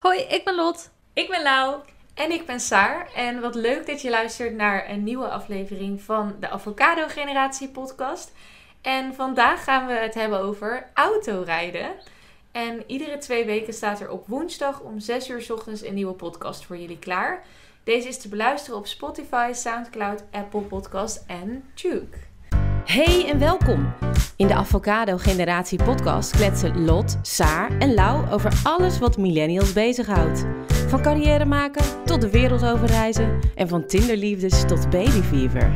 Hoi, ik ben Lot. Ik ben Lau. En ik ben Saar. En wat leuk dat je luistert naar een nieuwe aflevering van de Avocado Generatie podcast. En vandaag gaan we het hebben over autorijden. En iedere twee weken staat er op woensdag om 6 uur 's ochtends een nieuwe podcast voor jullie klaar. Deze is te beluisteren op Spotify, Soundcloud, Apple Podcast en Juke. Hey en welkom! In de Avocado Generatie podcast kletsen Lot, Saar en Lau over alles wat millennials bezighoudt. Van carrière maken tot de wereld overreizen en van tinderliefdes tot babyfever.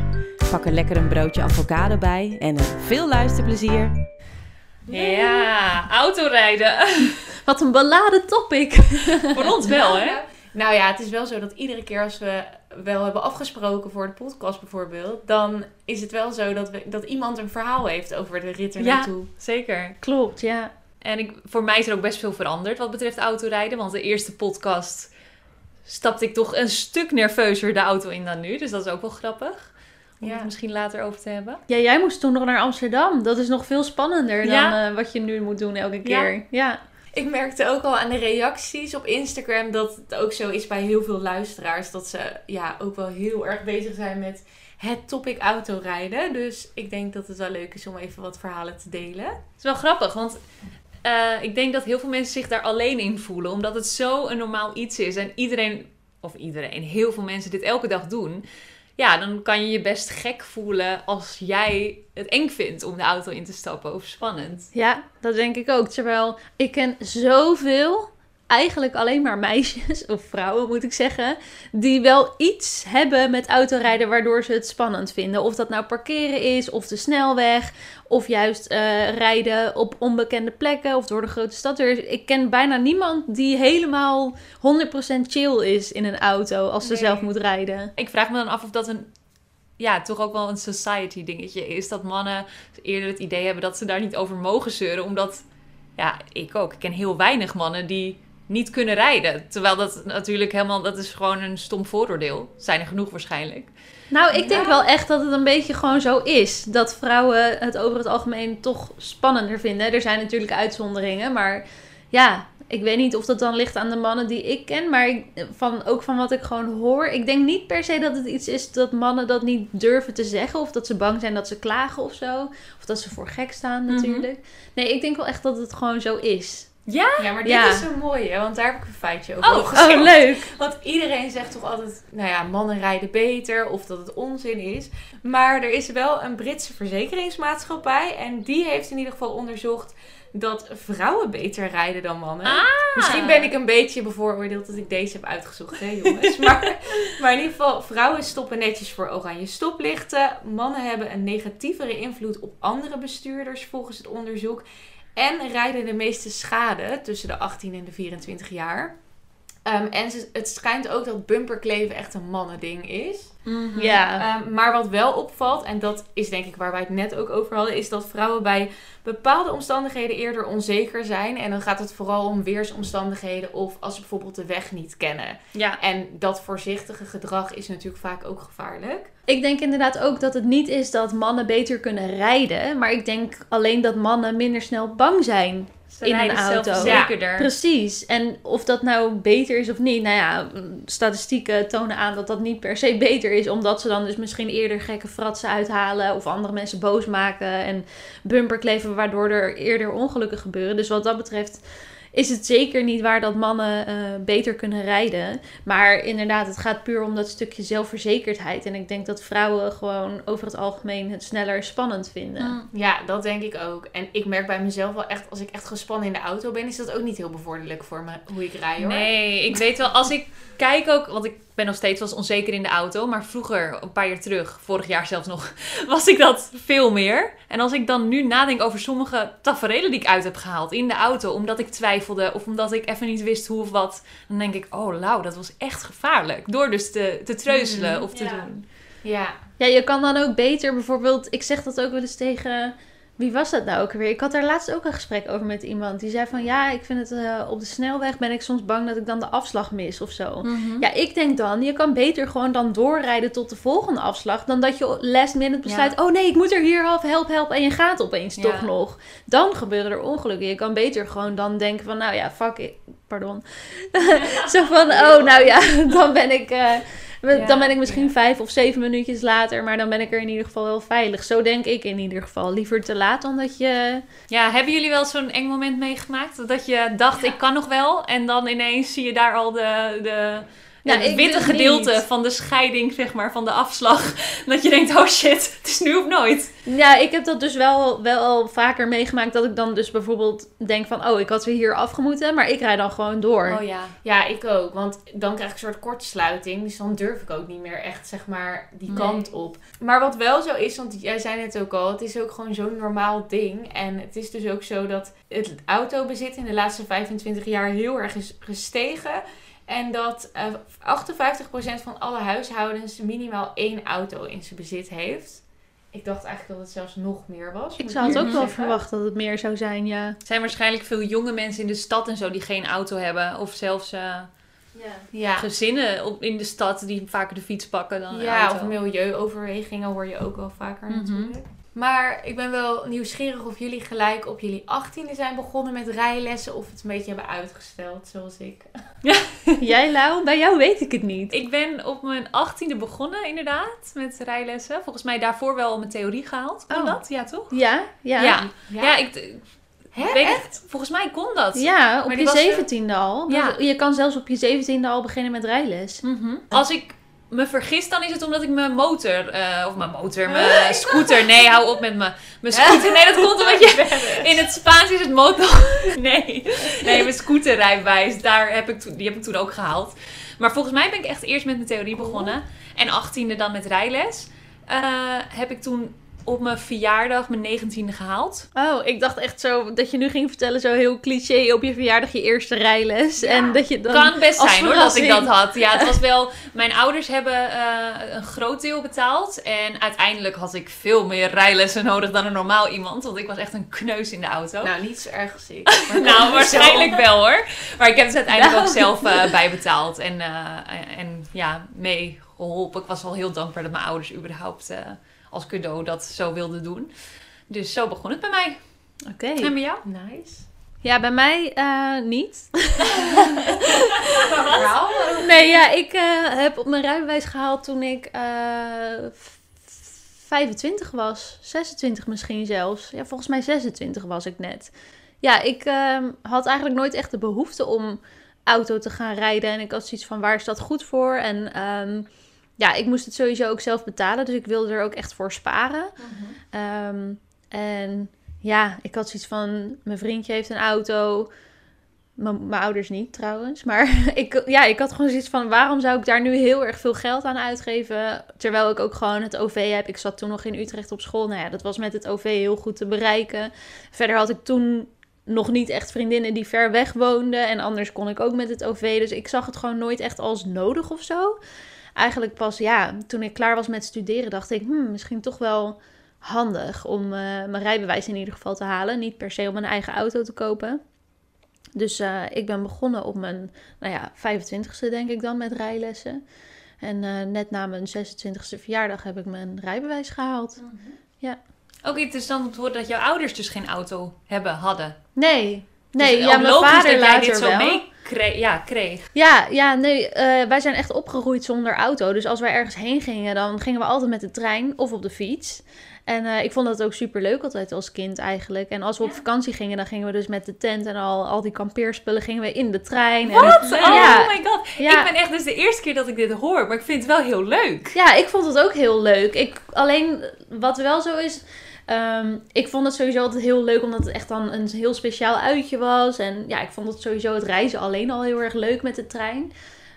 Pak er lekker een broodje avocado bij en veel luisterplezier. Ja, autorijden. Wat een beladen topic. Voor ons wel, hè? Nou ja, het is wel zo dat iedere keer als we wel hebben afgesproken voor de podcast bijvoorbeeld, dan is het wel zo dat, we, dat iemand een verhaal heeft over de rit er Ja. naartoe. Zeker. Klopt, ja. En ik, voor mij is er ook best veel veranderd wat betreft autorijden. Want de eerste podcast stapte ik toch een stuk nerveuzer de auto in dan nu. Dus dat is ook wel grappig. Om Ja. het misschien later over te hebben. Ja, jij moest toen nog naar Amsterdam. Dat is nog veel spannender dan eh, wat je nu moet doen elke Ja. keer. Ja. Ik merkte ook al aan de reacties op Instagram dat het ook zo is bij heel veel luisteraars. Dat ze ja, ook wel heel erg bezig zijn met het topic autorijden. Dus ik denk dat het wel leuk is om even wat verhalen te delen. Het is wel grappig, want eh, ik denk dat heel veel mensen zich daar alleen in voelen. Omdat het zo een normaal iets is. En iedereen, of iedereen, heel veel mensen dit elke dag doen. Ja, dan kan je je best gek voelen als jij het eng vindt om de auto in te stappen of spannend. ja, dat denk ik ook. Terwijl ik ken zoveel, eigenlijk alleen maar meisjes, of vrouwen moet ik zeggen, die wel iets hebben met autorijden waardoor ze het spannend vinden. Of dat nou parkeren is, of de snelweg, of juist eh, rijden op onbekende plekken of door de grote stad. Ik ken bijna niemand die helemaal 100% chill is in een auto als ze Nee. zelf moet rijden. Ik vraag me dan af of dat een, ja, toch ook wel een society dingetje is. Dat mannen eerder het idee hebben dat ze daar niet over mogen zeuren. Omdat, ja, ik ook. Ik ken heel weinig mannen die niet kunnen rijden. Terwijl dat natuurlijk helemaal, dat is gewoon een stom vooroordeel. Zijn er genoeg waarschijnlijk. Nou, ik denk Ja. wel echt dat het een beetje gewoon zo is. Dat vrouwen het over het algemeen toch spannender vinden. Er zijn natuurlijk uitzonderingen, maar ja, ik weet niet of dat dan ligt aan de mannen die ik ken. Maar ik, van, ook van wat ik gewoon hoor. Ik denk niet per se dat het iets is dat mannen dat niet durven te zeggen. Of dat ze bang zijn dat ze klagen of zo. Of dat ze voor gek staan Mhm. natuurlijk. Nee, ik denk wel echt dat het gewoon zo is. Ja? Ja, maar dit Ja. is zo mooi, hè? want daar heb ik een feitje over Oh. Oh, leuk. Want iedereen zegt toch altijd, nou ja, mannen rijden beter of dat het onzin is. Maar er is wel een Britse verzekeringsmaatschappij en die heeft in ieder geval onderzocht dat vrouwen beter rijden dan mannen. Ah. Misschien ben ik een beetje bevooroordeeld dat ik deze heb uitgezocht, hè jongens. maar, maar in ieder geval, vrouwen stoppen netjes voor oranje stoplichten. Mannen hebben een negatievere invloed op andere bestuurders volgens het onderzoek. En rijden de meeste schade tussen de 18 en de 24 jaar. Ehm, en ze- het schijnt ook dat bumperkleven echt een mannending is. Ja. Ehm, maar wat wel opvalt, en dat is denk ik waar wij het net ook over hadden, is dat vrouwen bij bepaalde omstandigheden eerder onzeker zijn. En dan gaat het vooral om weersomstandigheden of als ze bijvoorbeeld de weg niet kennen. Ja. En dat voorzichtige gedrag is natuurlijk vaak ook gevaarlijk. Ik denk inderdaad ook dat het niet is dat mannen beter kunnen rijden. Maar ik denk alleen dat mannen minder snel bang zijn Ze In een auto. zelfverzekerder. Precies. En of dat nou beter is of niet, nou ja, statistieken tonen aan dat dat niet per se beter is, omdat ze dan dus misschien eerder gekke fratsen uithalen of andere mensen boos maken en bumper kleven, waardoor er eerder ongelukken gebeuren. Dus wat dat betreft is het zeker niet waar dat mannen eh, beter kunnen rijden. Maar inderdaad, het gaat puur om dat stukje zelfverzekerdheid. En ik denk dat vrouwen gewoon over het algemeen het sneller spannend vinden. Mm. Ja, dat denk ik ook. En ik merk bij mezelf wel echt, als ik echt gespannen in de auto ben, is dat ook niet heel bevorderlijk voor me hoe ik rij hoor. Nee, ik weet wel, als ik kijk ook, want ik ben nog steeds wel eens onzeker in de auto, maar vroeger, een paar jaar terug, vorig jaar zelfs nog, was ik dat veel meer. En als ik dan nu nadenk over sommige tafereelen die ik uit heb gehaald in de auto, omdat ik twijfelde of omdat ik even niet wist hoe of wat, dan denk ik, oh Lau, dat was echt gevaarlijk. Door dus te, te treuzelen Mhm, of te ja. doen. Ja, Ja, je kan dan ook beter bijvoorbeeld, ik zeg dat ook wel eens tegen Wie was dat nou ook weer? Ik had daar laatst ook een gesprek over met iemand. Die zei van ja, ik vind het eh, op de snelweg ben ik soms bang dat ik dan de afslag mis of zo. Mhm. Ja, ik denk dan, je kan beter gewoon dan doorrijden tot de volgende afslag. Dan dat je last minute besluit, oh nee, ik moet er hier af, help, help. En je gaat opeens Ja. toch nog. Dan gebeuren er ongelukken. Je kan beter gewoon dan denken van, nou ja, fuck it. Pardon. Zo van, oh nou ja, dan ben ik... eh, Ja, dan ben ik misschien ja. vijf of zeven minuutjes later, maar dan ben ik er in ieder geval wel veilig. Zo denk ik in ieder geval. Liever te laat dan dat je Ja, hebben jullie wel zo'n eng moment meegemaakt? Dat je dacht, ik kan nog wel. En dan ineens zie je daar al de, de, Ja, het witte dus gedeelte niet. van de scheiding, zeg maar, van de afslag. Dat je denkt, oh shit, het is nu of nooit. Ja, ik heb dat dus wel, wel al vaker meegemaakt. Dat ik dan dus bijvoorbeeld denk van... Oh, ik had weer hier afgemoeten. Maar ik rijd dan gewoon door. Oh ja. Ja, ik ook. Want dan krijg ik een soort kortsluiting. Dus dan durf ik ook niet meer echt, zeg maar, die Nee. kant op. Maar wat wel zo is, want jij zei het ook al, het is ook gewoon zo'n normaal ding. En het is dus ook zo dat het autobezit in de laatste 25 jaar heel erg is gestegen. En dat eh 58% van alle huishoudens minimaal één auto in zijn bezit heeft. Ik dacht eigenlijk dat het zelfs nog meer was. Ik zou het ook wel zeggen. verwachten dat het meer zou zijn, ja. Er zijn waarschijnlijk veel jonge mensen in de stad en zo die geen auto hebben. Of zelfs eh, Ja. gezinnen op, in de stad die vaker de fiets pakken dan de Ja, auto. of milieuoverwegingen hoor je ook wel vaker Mhm. natuurlijk. Maar ik ben wel nieuwsgierig of jullie gelijk op jullie achttiende zijn begonnen met rijlessen of het een beetje hebben uitgesteld, zoals ik. Jij, Lau? Bij jou weet ik het niet. Ik ben op mijn achttiende begonnen inderdaad met rijlessen. Volgens mij daarvoor wel mijn theorie gehaald. Kon Oh. dat? Ja, toch? Ja? Ja. Ja. Ja, Ja, ik Hè? weet het. Volgens mij kon dat. Ja, op Maar je zeventiende al. Ja. Je kan zelfs op je zeventiende al beginnen met rijles. Mhm. Als ik me vergis, dan is het omdat ik mijn motor, eh, of mijn motor, mijn scooter, nee, hou op met mijn, mijn scooter. Nee, dat komt omdat je, in het Spaans is het motor, nee, nee, mijn scooterrijbewijs, daar heb ik, die heb ik toen ook gehaald. Maar volgens mij ben ik echt eerst met mijn theorie begonnen en achttiende dan met rijles. Eh, heb ik toen op mijn verjaardag mijn negentiende gehaald. Oh, ik dacht echt zo dat je nu ging vertellen, zo heel cliché op je verjaardag je eerste rijles. En dat je dan. kan best zijn hoor dat ik dat had. Ja, het was wel. Mijn ouders hebben eh, een groot deel betaald. En uiteindelijk had ik veel meer rijlessen nodig dan een normaal iemand. Want ik was echt een kneus in de auto. Nou, Nou, niet zo erg ik. maar waarschijnlijk wel hoor. Maar ik heb het uiteindelijk Nou. ook zelf eh, bijbetaald. En, eh, en ja, mee geholpen. Ik was wel heel dankbaar dat mijn ouders überhaupt eh, als cadeau dat zo wilden doen. Dus zo begon het bij mij. Oké. En bij jou? Nice. Ja, bij mij eh, niet. Nee, ja, ik eh, heb op mijn rijbewijs gehaald toen ik eh, v- 25 was. 26 misschien zelfs. Ja, volgens mij 26 was ik net. Ja, ik ehm, had eigenlijk nooit echt de behoefte om auto te gaan rijden. En ik had zoiets van, waar is dat goed voor? En ehm, ja, ik moest het sowieso ook zelf betalen. Dus ik wilde er ook echt voor sparen. Ehm, en ja, ik had zoiets van, mijn vriendje heeft een auto. Mijn ouders niet trouwens. Maar ik, ja, ik had gewoon zoiets van: waarom zou ik daar nu heel erg veel geld aan uitgeven? Terwijl ik ook gewoon het OV heb. Ik zat toen nog in Utrecht op school. Nou ja, dat was met het OV heel goed te bereiken. Verder had ik toen nog niet echt vriendinnen die ver weg woonden. En anders kon ik ook met het OV. Dus ik zag het gewoon nooit echt als nodig of zo. Eigenlijk pas, ja, toen ik klaar was met studeren, dacht ik: hmm, misschien toch wel handig om eh, mijn rijbewijs in ieder geval te halen. Niet per se om een eigen auto te kopen. Dus eh, ik ben begonnen op mijn, nou ja, 25ste denk ik dan met rijlessen. En eh, net na mijn 26ste verjaardag heb ik mijn rijbewijs gehaald. Ook interessant om te horen dat jouw ouders dus geen auto hebben, hadden. Nee, nee, Dus ja, ook mijn vader dat jij later dit zo wel. mee kreeg, ja, kreeg. Ja, ja, nee, eh, wij zijn echt opgegroeid zonder auto. Dus als wij ergens heen gingen, dan gingen we altijd met de trein of op de fiets. En eh, ik vond dat ook super leuk altijd als kind eigenlijk. En als we op vakantie gingen, dan gingen we dus met de tent en al, al die kampeerspullen gingen we in de trein. En, Wat? Ja. Oh my god. Ja. Ik ben echt, dus de eerste keer dat ik dit hoor, maar ik vind het wel heel leuk. Ja, ik vond het ook heel leuk. Ik, alleen wat wel zo is. Ehm, ik vond het sowieso altijd heel leuk omdat het echt dan een heel speciaal uitje was. En ja, ik vond het sowieso het reizen alleen al heel erg leuk met de trein.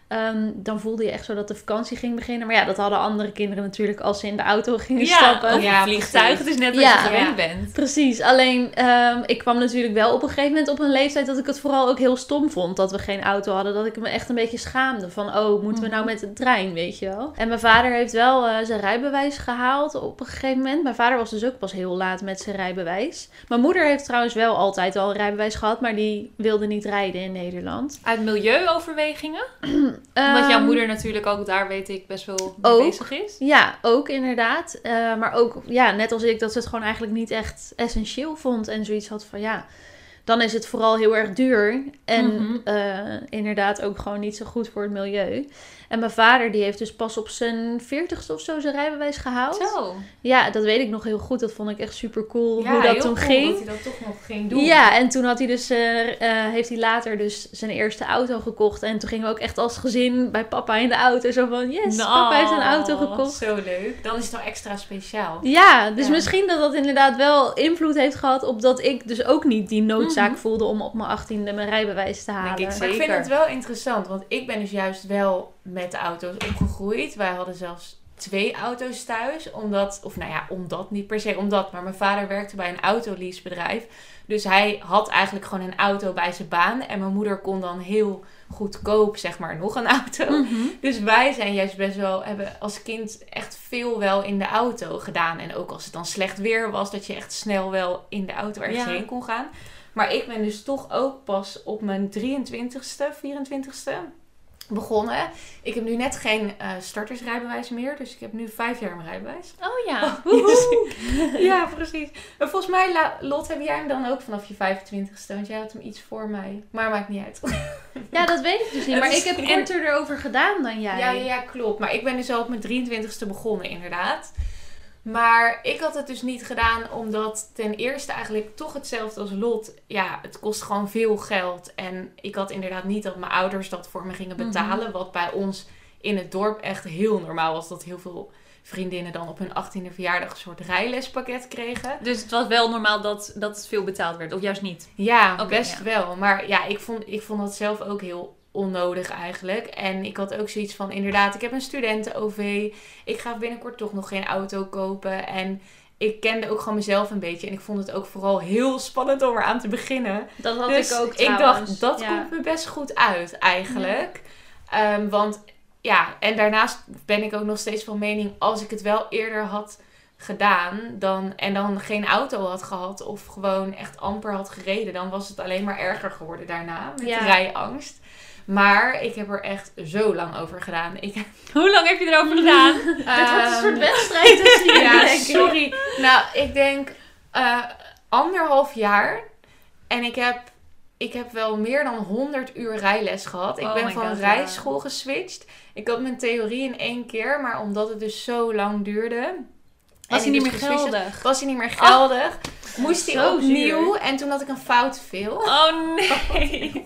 Ehm, dan voelde je echt zo dat de vakantie ging beginnen. Maar ja, dat hadden andere kinderen natuurlijk als ze in de auto gingen Ja, stappen. of Ja, vliegtuig. Het is net wat Ja. je gewend Ja. bent. Precies, alleen ehm, ik kwam natuurlijk wel op een gegeven moment op een leeftijd dat ik het vooral ook heel stom vond dat we geen auto hadden. Dat ik me echt een beetje schaamde van, oh, moeten we nou met de trein, weet je wel. En mijn vader heeft wel eh, zijn rijbewijs gehaald op een gegeven moment. Mijn vader was dus ook pas heel laat met zijn rijbewijs. Mijn moeder heeft trouwens wel altijd al een rijbewijs gehad, maar die wilde niet rijden in Nederland. Uit milieuoverwegingen? Omdat jouw Ehm, moeder natuurlijk ook daar, weet ik, best wel Ook. bezig is. Ja, ook inderdaad. Eh, maar ook, ja, net als ik, dat ze het gewoon eigenlijk niet echt essentieel vond. En zoiets had van, ja, dan is het vooral heel erg duur. En Mhm. eh, inderdaad ook gewoon niet zo goed voor het milieu. En mijn vader, die heeft dus pas op zijn veertigste of zo zijn rijbewijs gehaald. Zo. Ja, dat weet ik nog heel goed. Dat vond ik echt super cool Ja, hoe dat heel toen cool ging. Dat hij dat toch nog ging doen. Ja, en toen had hij dus, eh, eh, heeft hij later dus zijn eerste auto gekocht. En toen gingen we ook echt als gezin bij papa in de auto. Zo van, yes, Nou, papa heeft een auto gekocht. Zo leuk. Dan is het wel extra speciaal. Ja, dus Ja. misschien dat dat inderdaad wel invloed heeft gehad op dat ik dus ook niet die noodzaak Mhm. voelde om op mijn achttiende mijn rijbewijs te halen. ik Maar ik vind Zeker. het wel interessant, want ik ben dus juist wel met de auto's opgegroeid. Wij hadden zelfs twee auto's thuis, omdat, of nou ja, omdat, niet per se omdat, maar mijn vader werkte bij een autoleasebedrijf. Dus hij had eigenlijk gewoon een auto bij zijn baan en mijn moeder kon dan heel goedkoop, zeg maar, nog een auto. Mhm. Dus wij zijn juist best wel, hebben als kind echt veel wel in de auto gedaan. En ook als het dan slecht weer was, dat je echt snel wel in de auto ergens Ja. heen kon gaan. Maar ik ben dus toch ook pas op mijn 23ste, 24ste begonnen. Ik heb nu net geen eh, startersrijbewijs meer, dus ik heb nu vijf jaar mijn rijbewijs. Oh ja. ja, precies. Maar volgens mij, Lot, heb jij hem dan ook vanaf je 25ste? Want jij had hem iets voor mij. Maar maakt niet uit. Ja, dat weet ik dus niet. Maar ik heb en- korter erover gedaan dan jij. Ja, ja, ja, klopt. Maar ik ben dus al op mijn 23ste begonnen, inderdaad. Maar ik had het dus niet gedaan omdat ten eerste eigenlijk toch hetzelfde als Lot. Ja, het kost gewoon veel geld. En ik had inderdaad niet dat mijn ouders dat voor me gingen betalen. Wat bij ons in het dorp echt heel normaal was. Dat heel veel vriendinnen dan op hun 18e verjaardag een soort rijlespakket kregen. Dus het was wel normaal dat, dat het veel betaald werd, of juist niet? Ja, best ja. wel. Maar ja, ik vond, ik vond dat zelf ook heel onnodig eigenlijk. En ik had ook zoiets van, inderdaad, ik heb een studenten-OV. Ik ga binnenkort toch nog geen auto kopen. En ik kende ook gewoon mezelf een beetje. En ik vond het ook vooral heel spannend om eraan te beginnen. Dat had dus ik ook ik dacht, dat Ja. komt me best goed uit eigenlijk. Ehm, want ja, en daarnaast ben ik ook nog steeds van mening... als ik het wel eerder had gedaan dan, en dan geen auto had gehad... of gewoon echt amper had gereden... dan was het alleen maar erger geworden daarna met Ja. rijangst. Maar ik heb er echt zo lang over gedaan. Ik, Hoe lang heb je erover gedaan? Dit wordt een Ehm, soort wedstrijd tussen jullie, ja, sorry. Nou, ik denk eh, anderhalf jaar. En ik heb, ik heb wel meer dan 100 uur rijles gehad. Ik Oh ben van God, rijschool geswitcht. Ik had mijn theorie in één keer, maar omdat het dus zo lang duurde. Was hij ik niet dus meer geldig? Was hij niet meer geldig. moest hij opnieuw. En toen had ik een fout veel. Oh nee.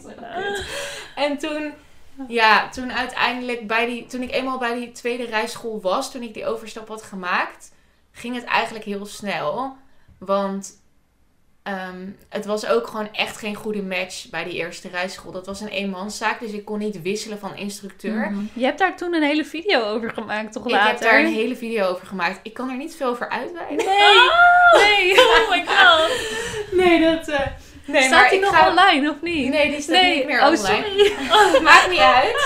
En toen, ja, toen uiteindelijk bij die, toen ik eenmaal bij die tweede rijschool was, toen ik die overstap had gemaakt, ging het eigenlijk heel snel. Want ehm, het was ook gewoon echt geen goede match bij die eerste rijschool. Dat was een eenmanszaak, dus ik kon niet wisselen van instructeur. Mhm. Je hebt daar toen een hele video over gemaakt, toch Ik later? heb daar een hele video over gemaakt. Ik kan er niet veel over uitweiden. Nee, nee. Oh my god. Nee, dat... eh, nee, Staat die ik nog ga- online of niet? Nee, die staat niet meer oh, online. sorry. Maakt niet uit.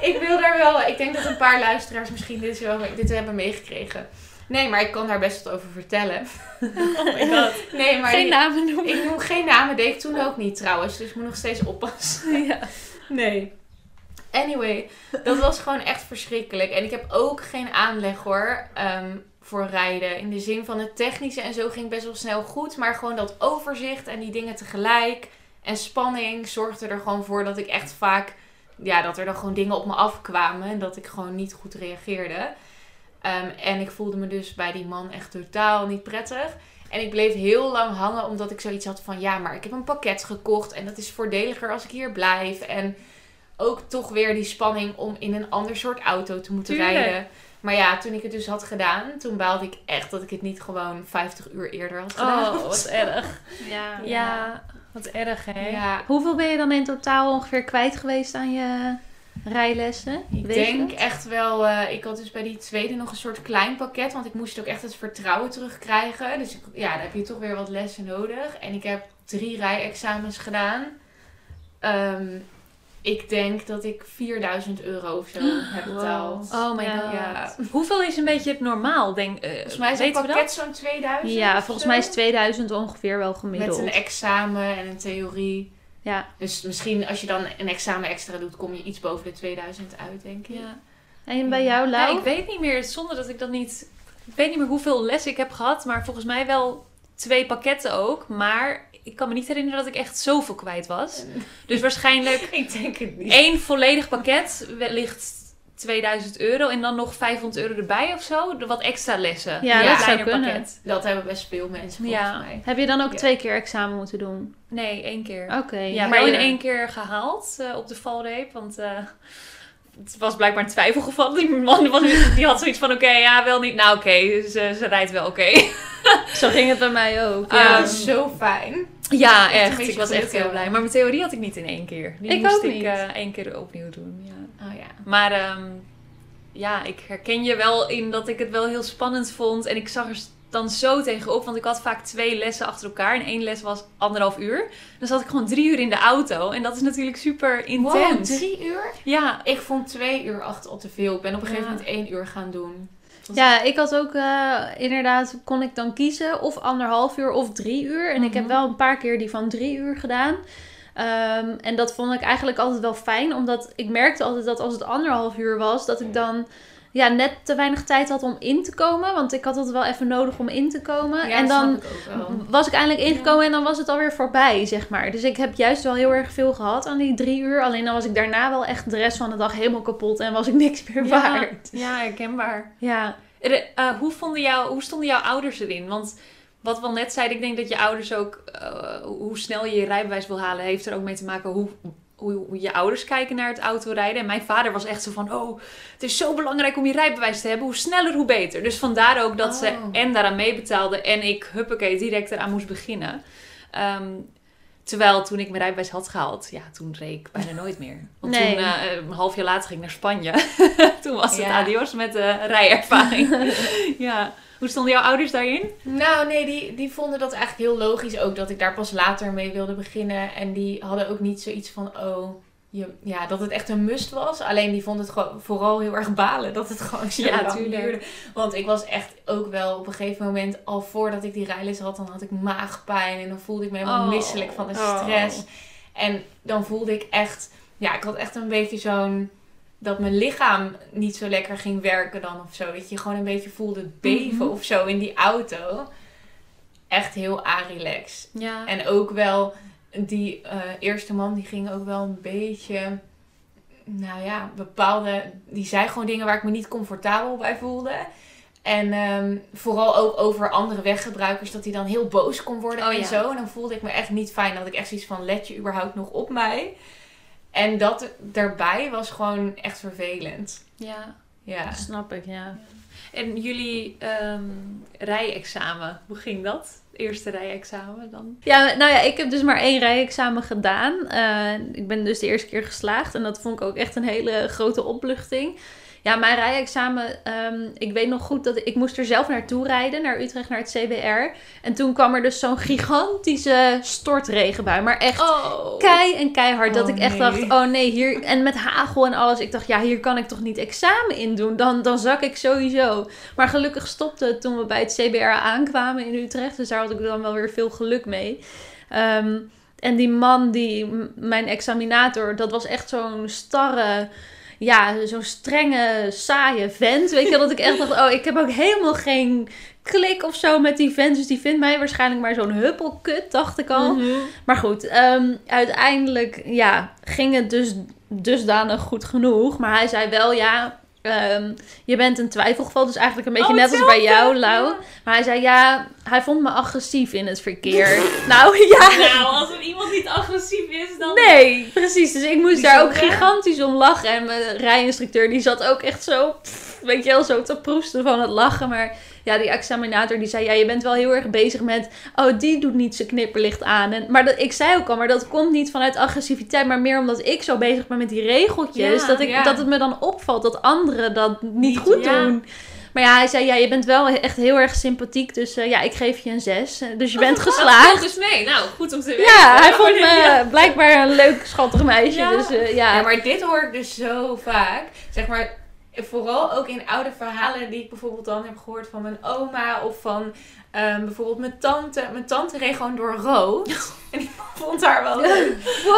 Ik wil daar wel. Ik denk dat een paar luisteraars misschien dit, wel, dit hebben meegekregen. Nee, maar ik kan daar best wat over vertellen. Oh my god. Nee, maar Geen namen noemen. ik noem geen namen. Deed ik toen ook niet trouwens. Dus ik moet nog steeds oppassen. Ja. Nee. Anyway, dat was gewoon echt verschrikkelijk. En ik heb ook geen aanleg hoor. ehm, voor rijden. In de zin van het technische en zo ging best wel snel goed. Maar gewoon dat overzicht en die dingen tegelijk. En spanning zorgde er gewoon voor dat ik echt vaak... Ja, dat er dan gewoon dingen op me afkwamen. En dat ik gewoon niet goed reageerde. Ehm, en ik voelde me dus bij die man echt totaal niet prettig. En ik bleef heel lang hangen omdat ik zoiets had van... Ja, maar ik heb een pakket gekocht en dat is voordeliger als ik hier blijf. En ook toch weer die spanning om in een ander soort auto te moeten Tuurlijk. rijden. Maar ja, toen ik het dus had gedaan, toen baalde ik echt dat ik het niet gewoon 50 uur eerder had gedaan. Oh, wat erg. Ja. Ja, wat erg hè. Ja, Hoeveel ben je dan in totaal ongeveer kwijt geweest aan je... rijlessen? Ik Weet denk echt wel, eh, ik had dus bij die tweede nog een soort klein pakket, want ik moest ook echt het vertrouwen terugkrijgen. Dus ik, ja, dan heb je toch weer wat lessen nodig. En ik heb drie rijexamens gedaan. Ehm, ik denk dat ik 4000 euro of zo heb betaald. Oh my Ja. god. Ja. Hoeveel is een beetje het normaal? Denk, eh, Volgens mij is we pakket zo'n 2000. Ja, volgens zo. mij is 2000 ongeveer wel Met gemiddeld. een examen en een theorie. Ja. Dus misschien als je dan een examen extra doet, kom je iets boven de 2000 uit, denk ik. Ja. En bij jou, Lau? Ja, ik weet niet meer, zonder dat ik dat niet... Ik weet niet meer hoeveel lessen ik heb gehad, maar volgens mij wel twee pakketten ook. Maar ik kan me niet herinneren dat ik echt zoveel kwijt was. Dus waarschijnlijk Ik denk het niet. één volledig pakket, wellicht 2000 euro. En dan nog 500 euro erbij of zo. De Wat extra lessen. Ja, Een dat zou kleiner kunnen. Dat hebben best veel mensen volgens Ja. mij. Heb je dan ook Ja. twee keer examen moeten doen? Nee, één keer. Oké. Ja, maar in één keer gehaald eh, op de valreep. Want eh, het was blijkbaar een twijfelgeval. Die man was, die had zoiets van: oké, ja, wel niet. Nou, oké, ze, ze rijdt wel oké. Zo ging het bij mij ook. Ja. dat is zo fijn. Ja, Echt Ik was echt heel blij. Maar mijn theorie had ik niet in één keer. Die Ik moest ook ik niet. eh, één keer opnieuw doen. Ja. Oh ja. Maar ehm, ja, ik herken je wel in dat ik het wel heel spannend vond. En ik zag er dan zo tegenop. Want ik had vaak twee lessen achter elkaar. En één les was anderhalf uur. Dan zat ik gewoon drie uur in de auto. En dat is natuurlijk super intens. Wow, drie uur? Ja, Ik vond twee uur achter al te veel. Ik ben op een gegeven Ja. moment één uur gaan doen. Ja, ik had ook eh, inderdaad, kon ik dan kiezen of anderhalf uur of drie uur. En ik heb Mhm. wel een paar keer die van drie uur gedaan. Ehm, en dat vond ik eigenlijk altijd wel fijn, omdat ik merkte altijd dat als het anderhalf uur was, dat ik dan ja, net te weinig tijd had om in te komen. Want ik had het wel even nodig om in te komen. Ja, en dan ik was ik eindelijk ingekomen en dan was het alweer voorbij, zeg maar. Dus ik heb juist wel heel erg veel gehad aan die drie uur. Alleen dan was ik daarna wel echt de rest van de dag helemaal kapot en was ik niks meer ja, waard. ja, herkenbaar. Ja, Er- eh, hoe, vonden jou, hoe stonden jouw ouders erin? Want wat we al net zeiden, ik denk dat je ouders ook, eh, hoe snel je je rijbewijs wil halen, heeft er ook mee te maken hoe, hoe, je ouders kijken naar het autorijden. En mijn vader was echt zo van, oh, het is zo belangrijk om je rijbewijs te hebben. Hoe sneller, hoe beter. Dus vandaar ook dat ze Oh. en daaraan meebetaalde en ik, huppakee, direct eraan moest beginnen. Ehm, terwijl toen ik mijn rijbewijs had gehaald, ja, toen reed ik bijna nooit meer. Want Nee. toen, eh, een half jaar later ging ik naar Spanje. toen was het Ja. adios met de rijervaring. ja. Hoe stonden jouw ouders daarin? Nou, nee, die, die vonden dat eigenlijk heel logisch ook dat ik daar pas later mee wilde beginnen. En die hadden ook niet zoiets van, oh, je, ja, dat het echt een must was. Alleen die vonden het gewoon vooral heel erg balen dat het gewoon zo Ja, lang tuurlijk. duurde. Want ik was echt ook wel op een gegeven moment, al voordat ik die rijles had, dan had ik maagpijn. En dan voelde ik me helemaal Oh. misselijk van de Oh. stress. En dan voelde ik echt, ja, ik had echt een beetje zo'n, dat mijn lichaam niet zo lekker ging werken dan of zo. Dat je gewoon een beetje voelde beven Mhm. of zo in die auto. Echt heel arilex. Ja. En ook wel, die eh, eerste man die ging ook wel een beetje, nou ja, bepaalde, die zei gewoon dingen waar ik me niet comfortabel bij voelde. En ehm, vooral ook over andere weggebruikers, dat hij dan heel boos kon worden Oh, en ja. zo. En dan voelde ik me echt niet fijn. Had ik echt zoiets van, let je überhaupt nog op mij? En dat daarbij was gewoon echt vervelend. ja. Ja. snap ik, ja. En jullie ehm rijexamen, hoe ging dat? Eerste rijexamen dan? Ja, nou ja, ik heb dus maar één rijexamen gedaan. Eh, ik ben dus de eerste keer geslaagd en dat vond ik ook echt een hele grote opluchting. Ja, mijn rijexamen, ehm, ik weet nog goed dat ik, ik moest er zelf naartoe rijden, naar Utrecht, naar het CBR. En toen kwam er dus zo'n gigantische stortregenbui, maar echt Oh. kei en keihard. dat Oh, ik echt nee. dacht, oh nee, hier... En met hagel en alles. Ik dacht, ja, hier kan ik toch niet examen in doen? Dan, dan zak ik sowieso. Maar gelukkig stopte het toen we bij het CBR aankwamen in Utrecht. Dus daar had ik dan wel weer veel geluk mee. Ehm, en die man, die, mijn examinator, dat was echt zo'n starre... Ja, zo'n strenge, saaie vent. Weet je, dat ik echt dacht, oh, ik heb ook helemaal geen klik of zo met die vent. Dus die vindt mij waarschijnlijk maar zo'n huppelkut, dacht ik al. Mhm. Maar goed, ehm, uiteindelijk ja, ging het dus dusdanig goed genoeg. Maar hij zei wel, ja, ehm, je bent een twijfelgeval. Dus eigenlijk een beetje Oh, net als bij jou. Lau. Maar hij zei, ja, hij vond me agressief in het verkeer. nou ja, Nou, als er iemand niet agressief is, dan... nee, precies. Dus ik moest daar ook gigantisch om lachen. En mijn rijinstructeur, die zat ook echt zo, pff, weet je wel, zo te proesten van het lachen. Maar ja, die examinator die zei, ja, je bent wel heel erg bezig met, oh, die doet niet zijn knipperlicht aan. En, maar dat, ik zei ook al, maar dat komt niet vanuit agressiviteit, maar meer omdat ik zo bezig ben met die regeltjes, Ja, dat, ik, ja. dat het me dan opvalt dat anderen dat niet, Niet, goed doen. Maar ja, hij zei, ja, je bent wel echt heel erg sympathiek, dus eh, ja, ik geef je een zes. Eh, Dus je bent Dat valt geslaagd. dus mee. Nou, goed om te weten. Ja, hij vond me blijkbaar een leuk, schattig meisje. Ja. Dus eh, ja. Ja, maar dit hoor ik dus zo vaak. Zeg maar, vooral ook in oude verhalen die ik bijvoorbeeld dan heb gehoord van mijn oma of van ehm, bijvoorbeeld mijn tante. Mijn tante reed gewoon door rood. En die vond haar wel leuk.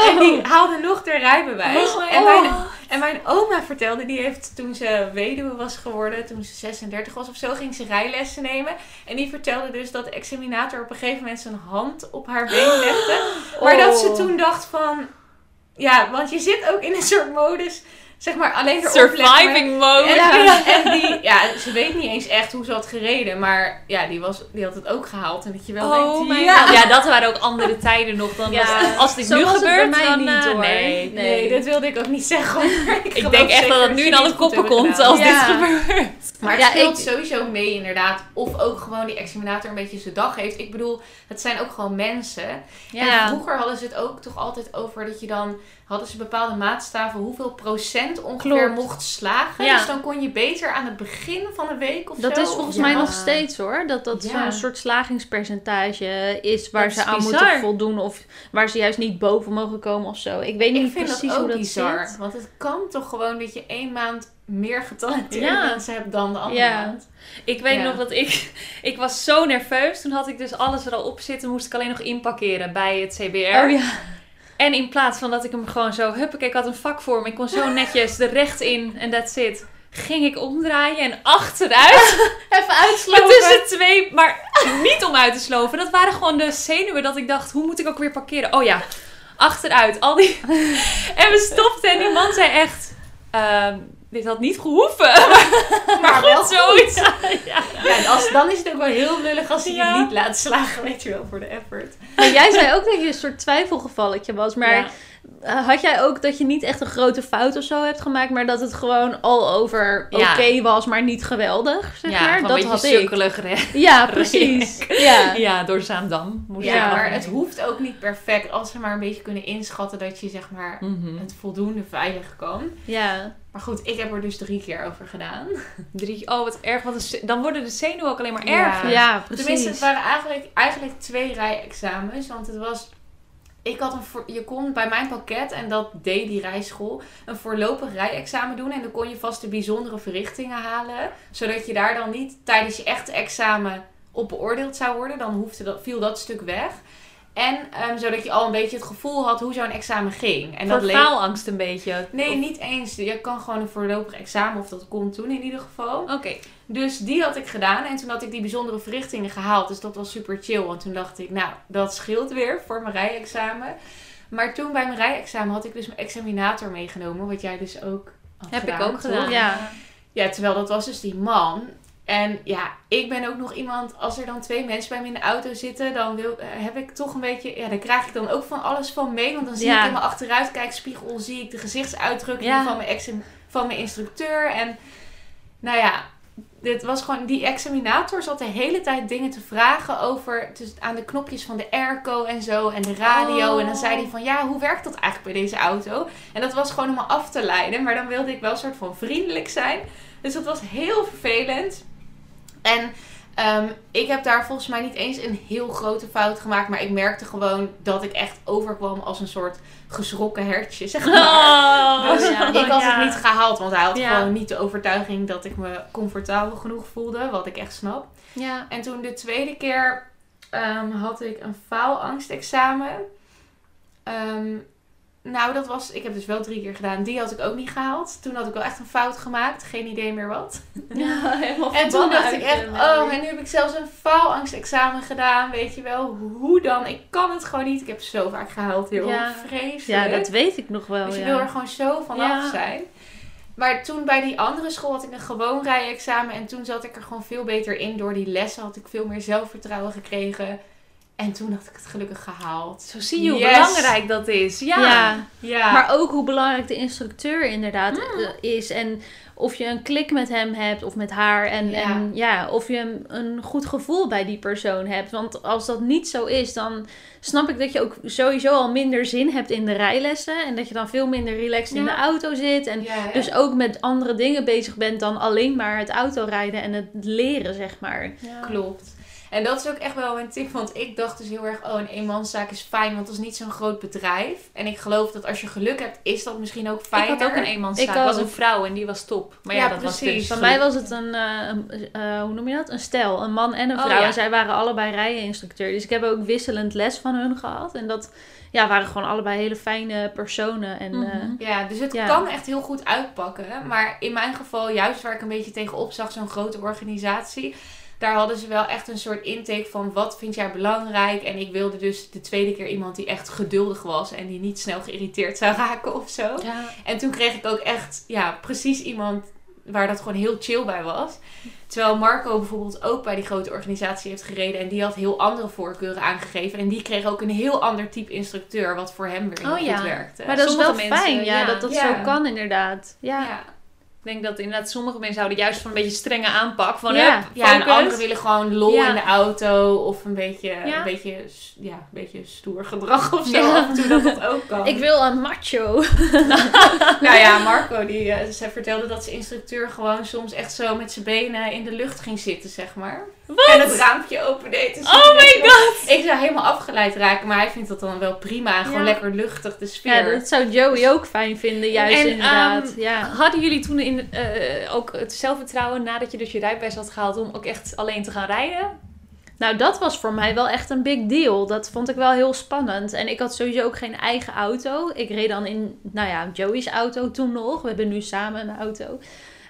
En die haalde nog de rijbewijs. Oh, en, mijn, en mijn oma vertelde, die heeft toen ze weduwe was geworden, toen ze 36 was of zo, ging ze rijlessen nemen. En die vertelde dus dat de examinator op een gegeven moment zijn hand op haar been legde. Maar dat ze Oh. toen dacht van... Ja, want je zit ook in een soort modus, zeg maar, alleen erop Surviving mode. En, Ja. en die, ja, ze weet niet eens echt hoe ze had gereden, maar ja, die, was, die had het ook gehaald. En dat je wel Oh denkt, my ja. god. Ja, dat waren ook andere tijden nog. Dan Ja. was- als dit Zo nu was het bij gebeurt, mij dan niet, eh, hoor. Nee. Nee, dat wilde ik ook niet zeggen. Ik denk echt dat het nu in alle koppen komt als dit gebeurt. Maar het Ja, speelt ik- sowieso mee inderdaad. Of ook gewoon die examinator een beetje zijn dag heeft. Ik bedoel, het zijn ook gewoon mensen. En Ja. vroeger hadden ze het ook toch altijd over dat je dan... Hadden ze bepaalde maatstaven hoeveel procent ongeveer Klopt. mocht slagen. Ja. Dus dan kon je beter aan het begin van de week of Dat zo. is volgens mij nog steeds hoor. Dat dat Ja. zo'n soort slagingspercentage is waar Dat ze is aan bizar. moeten voldoen. Of waar ze juist niet boven mogen komen of zo. Ik weet niet Ik vind precies dat ook hoe dat bizar. zit. Want het kan toch gewoon dat je één maand meer getalenteerde Ja. mensen hebt dan de andere Ja. maand. Ik weet Ja. nog dat ik... Ik was zo nerveus. Toen had ik dus alles er al op zitten. Moest ik alleen nog inparkeren bij het CBR. Oh ja. En in plaats van dat ik hem gewoon zo... Huppakee, ik had een vak voor me. Ik kon zo netjes er recht in. En that's it. Ging ik omdraaien en achteruit. Even uitslopen. tussen twee, maar niet om uit te sloven. Dat waren gewoon de zenuwen dat ik dacht, hoe moet ik ook weer parkeren? Oh ja, achteruit. Al die... En we stopten en die man zei echt, ehm, dit had niet gehoeven. Maar wel Goed zoiets. Ja, ja. Ja, als, dan is het ook wel heel lullig als je Ja. je niet laat slagen, weet je wel, voor de effort. Maar jij zei ook dat je een soort twijfelgevalletje was. Maar had jij ook dat je niet echt een grote fout of zo hebt gemaakt. Maar dat het gewoon al over Ja. oké was, maar niet geweldig. Zeg Ja, maar. gewoon Dat een had beetje ik. sukkelig. hè. Ja, precies. Ja. Ja, door Zaandam moest Ja, ik maar het hoeft ook niet perfect als we maar een beetje kunnen inschatten dat je zeg maar Mhm. het voldoende veilig kan. ja. Maar goed, ik heb er dus drie keer over gedaan. Drie, oh, wat erg. Wat ze- dan worden de zenuwen ook alleen maar Ja. erger. Ja, precies. Tenminste, het waren eigenlijk, eigenlijk twee rijexamens. Want het was. Ik had een je kon bij mijn pakket, en dat deed die rijschool, een voorlopig rijexamen doen. En dan kon je vast de bijzondere verrichtingen halen. Zodat je daar dan niet tijdens je echte examen op beoordeeld zou worden. Dan hoefde dat, viel dat stuk weg. En ehm, zodat je al een beetje het gevoel had hoe zo'n examen ging. En Voor dat leek- faalangst een beetje. Nee, Of- niet eens. Je kan gewoon een voorlopig examen, of dat kon toen in ieder geval. Oké. Dus die had ik gedaan. En toen had ik die bijzondere verrichtingen gehaald. Dus dat was super chill. Want toen dacht ik, nou, dat scheelt weer voor mijn rijexamen. Maar toen bij mijn rijexamen had ik dus mijn examinator meegenomen. Wat jij dus ook had Heb ik gedaan, ook toch? gedaan. Ja. Ja, terwijl dat was dus die man. En ja, ik ben ook nog iemand, als er dan twee mensen bij me in de auto zitten, dan wil, eh, heb ik toch een beetje, ja, daar krijg ik dan ook van alles van mee. Want dan zie Ja. ik in mijn achteruitkijkspiegel, zie ik de gezichtsuitdrukkingen Ja. van, mijn ex van mijn instructeur. En nou ja, dit was gewoon, die examinator zat de hele tijd dingen te vragen over, dus aan de knopjes van de airco en zo en de radio. Oh. En dan zei hij van, ja, hoe werkt dat eigenlijk bij deze auto? En dat was gewoon om me af te leiden. Maar dan wilde ik wel een soort van vriendelijk zijn. Dus dat was heel vervelend. En ehm, ik heb daar volgens mij niet eens een heel grote fout gemaakt. Maar ik merkte gewoon dat ik echt overkwam als een soort geschrokken hertje, zeg maar. Oh, Dus ja. ik had Ja. het niet gehaald, want hij had Ja. gewoon niet de overtuiging dat ik me comfortabel genoeg voelde. Wat ik echt snap. Ja. En toen de tweede keer ehm, had ik een faalangstexamen. Ehm, nou, dat was, ik heb dus wel drie keer gedaan. Die had ik ook niet gehaald. Toen had ik wel echt een fout gemaakt. Geen idee meer wat. Ja, helemaal En toen dacht ik echt, oh, en nu heb ik zelfs een faalangstexamen gedaan. Weet je wel, hoe dan? Ik kan het gewoon niet. Ik heb zo vaak gehuild, joh. Ja. Vreselijk. Ja, dat weet ik nog wel. Dus je ja. wil er gewoon zo vanaf Ja. zijn. Maar toen bij die andere school had ik een gewoon rijexamen. En toen zat ik er gewoon veel beter in. Door die lessen had ik veel meer zelfvertrouwen gekregen. En toen had ik het gelukkig gehaald. Zo zie je hoe Yes. belangrijk dat is. Ja. ja. Ja. Maar ook hoe belangrijk de instructeur inderdaad Hmm. eh, is. En of je een klik met hem hebt of met haar. En Ja. en, ja of je een, een goed gevoel bij die persoon hebt. Want als dat niet zo is, dan snap ik dat je ook sowieso al minder zin hebt in de rijlessen. En dat je dan veel minder relaxed in de auto zit. En Ja, dus ook met andere dingen bezig bent dan alleen maar het autorijden en het leren, zeg maar. Klopt. En dat is ook echt wel mijn tip. Want ik dacht dus heel erg, oh, een eenmanszaak is fijn. Want dat is niet zo'n groot bedrijf. En ik geloof dat als je geluk hebt, is dat misschien ook Ik fijner. had ook een eenmanszaak. Ik Ik was een vrouw en die was top. Maar ja, Ja, dat was precies. dus Bij geluk. mij was het een, eh, eh, hoe noem je dat? Een stel, een man en een Oh, vrouw. ja. En zij waren allebei rijeninstructeur. Dus ik heb ook wisselend les van hun gehad. En dat ja, waren gewoon allebei hele fijne personen. En Mhm. eh, Ja, dus het Ja. kan echt heel goed uitpakken. Maar in mijn geval, juist waar ik een beetje tegenop zag, zo'n grote organisatie. Daar hadden ze wel echt een soort intake van wat vind jij belangrijk. En ik wilde dus de tweede keer iemand die echt geduldig was. En die niet snel geïrriteerd zou raken of zo. Ja. En toen kreeg ik ook echt, ja, precies iemand waar dat gewoon heel chill bij was. Terwijl Marco bijvoorbeeld ook bij die grote organisatie heeft gereden. En die had heel andere voorkeuren aangegeven. En die kreeg ook een heel ander type instructeur. Wat voor hem weer heel Oh, goed ja. werkte. maar dat is wel mensen, fijn, ja, ja. dat dat Ja. zo kan inderdaad. Ja, ja. Ik denk dat inderdaad sommige mensen houden juist van een beetje strenge aanpak. Van Ja. hup, Ja, en anderen willen gewoon lol Ja. in de auto of een beetje, Ja. een, beetje, ja, een beetje stoer gedrag of zo. Ja. En toe dat dat ook kan. Ik wil een macho. Nou ja, Marco, die, zij vertelde dat zijn instructeur gewoon soms echt zo met zijn benen in de lucht ging zitten, zeg maar. En het raampje opendeed. Dus Oh my god! Ik zou helemaal afgeleid raken, maar hij vindt dat dan wel prima. En gewoon Ja. lekker luchtig, de sfeer. Ja, dat zou Joey ook fijn vinden, juist En, inderdaad. ehm, ja. Hadden jullie toen in, eh, ook het zelfvertrouwen nadat je dus je rijbewijs had gehaald om ook echt alleen te gaan rijden? Nou, dat was voor mij wel echt een big deal. Dat vond ik wel heel spannend. En ik had sowieso ook geen eigen auto. Ik reed dan in, nou ja, Joey's auto toen nog. We hebben nu samen een auto.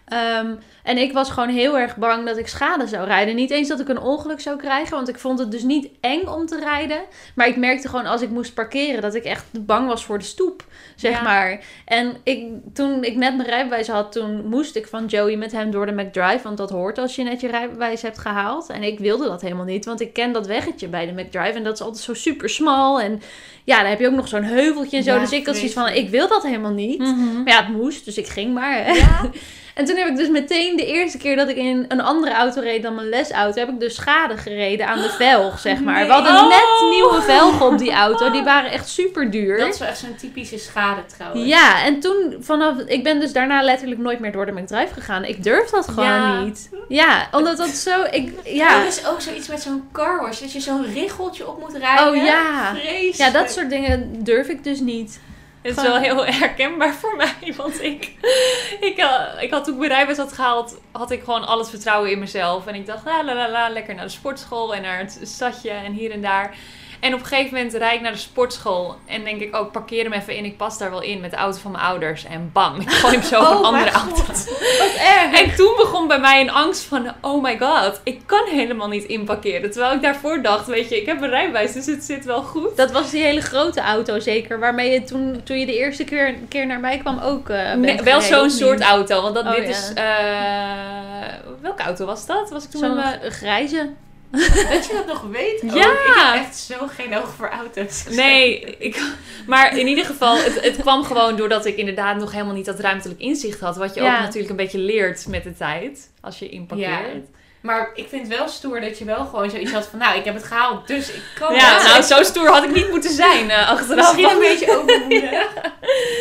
Ehm, en ik was gewoon heel erg bang dat ik schade zou rijden. Niet eens dat ik een ongeluk zou krijgen, want ik vond het dus niet eng om te rijden. Maar ik merkte gewoon als ik moest parkeren dat ik echt bang was voor de stoep, zeg Ja. maar. En ik, toen ik net mijn rijbewijs had, toen moest ik van Joey met hem door de McDrive. Want dat hoort als je net je rijbewijs hebt gehaald. En ik wilde dat helemaal niet, want ik ken dat weggetje bij de McDrive. En dat is altijd zo super smal. En ja, dan heb je ook nog zo'n heuveltje en zo. Ja, dus ik had zoiets van, ik wil dat helemaal niet. Mhm. Maar ja, het moest, dus ik ging maar. Ja. En toen heb ik dus meteen de eerste keer dat ik in een andere auto reed dan mijn lesauto, heb ik dus schade gereden aan de velg, zeg maar. Nee. We hadden Oh. net nieuwe velgen op die auto, die waren echt super duur. Dat is wel echt zo'n typische schade trouwens. Ja, en toen vanaf, ik ben dus daarna letterlijk nooit meer door de McDrive gegaan. Ik durf dat gewoon Ja. niet. Ja, omdat dat zo, ik, Ja. ja. Er is ook zoiets met zo'n car wash, dat je zo'n richeltje op moet rijden. Oh ja. Vreselijk. Ja, dat soort dingen durf ik dus niet. Het is wel heel herkenbaar voor mij, want ik, ik, eh, ik had toen ik mijn rijbewijs had gehaald, had ik gewoon al het vertrouwen in mezelf. En ik dacht, la la la la, lekker naar de sportschool en naar het stadje en hier en daar. En op een gegeven moment rijd ik naar de sportschool en denk ik, ook parkeer hem even in, ik pas daar wel in met de auto van mijn ouders. En bam, ik gooi hem zo op een Oh andere auto. Wat erg. En toen begon bij mij een angst van, oh my god, ik kan helemaal niet inparkeren. Terwijl ik daarvoor dacht, weet je, ik heb een rijbewijs, dus het zit wel goed. Dat was die hele grote auto zeker, waarmee je toen, toen je de eerste keer, keer naar mij kwam ook Nee, wel zo'n soort auto. Want dat, Oh, dit ja. is. eh, welke auto was dat? Was ik toen Zo'n grijze. Dat je dat nog weet. ook. Ja. Ik heb echt zo geen oog voor auto's. Nee, ik, maar in ieder geval, het, het kwam gewoon doordat ik inderdaad nog helemaal niet dat ruimtelijk inzicht had. Wat je Ja. ook natuurlijk een beetje leert met de tijd. Als je inparkeert. Maar ik vind het wel stoer dat je wel gewoon zoiets had van... Nou, ik heb het gehaald, dus ik kan Ja, het. nou zo stoer had ik niet moeten zijn eh, achteraf. Misschien een beetje overmoedig.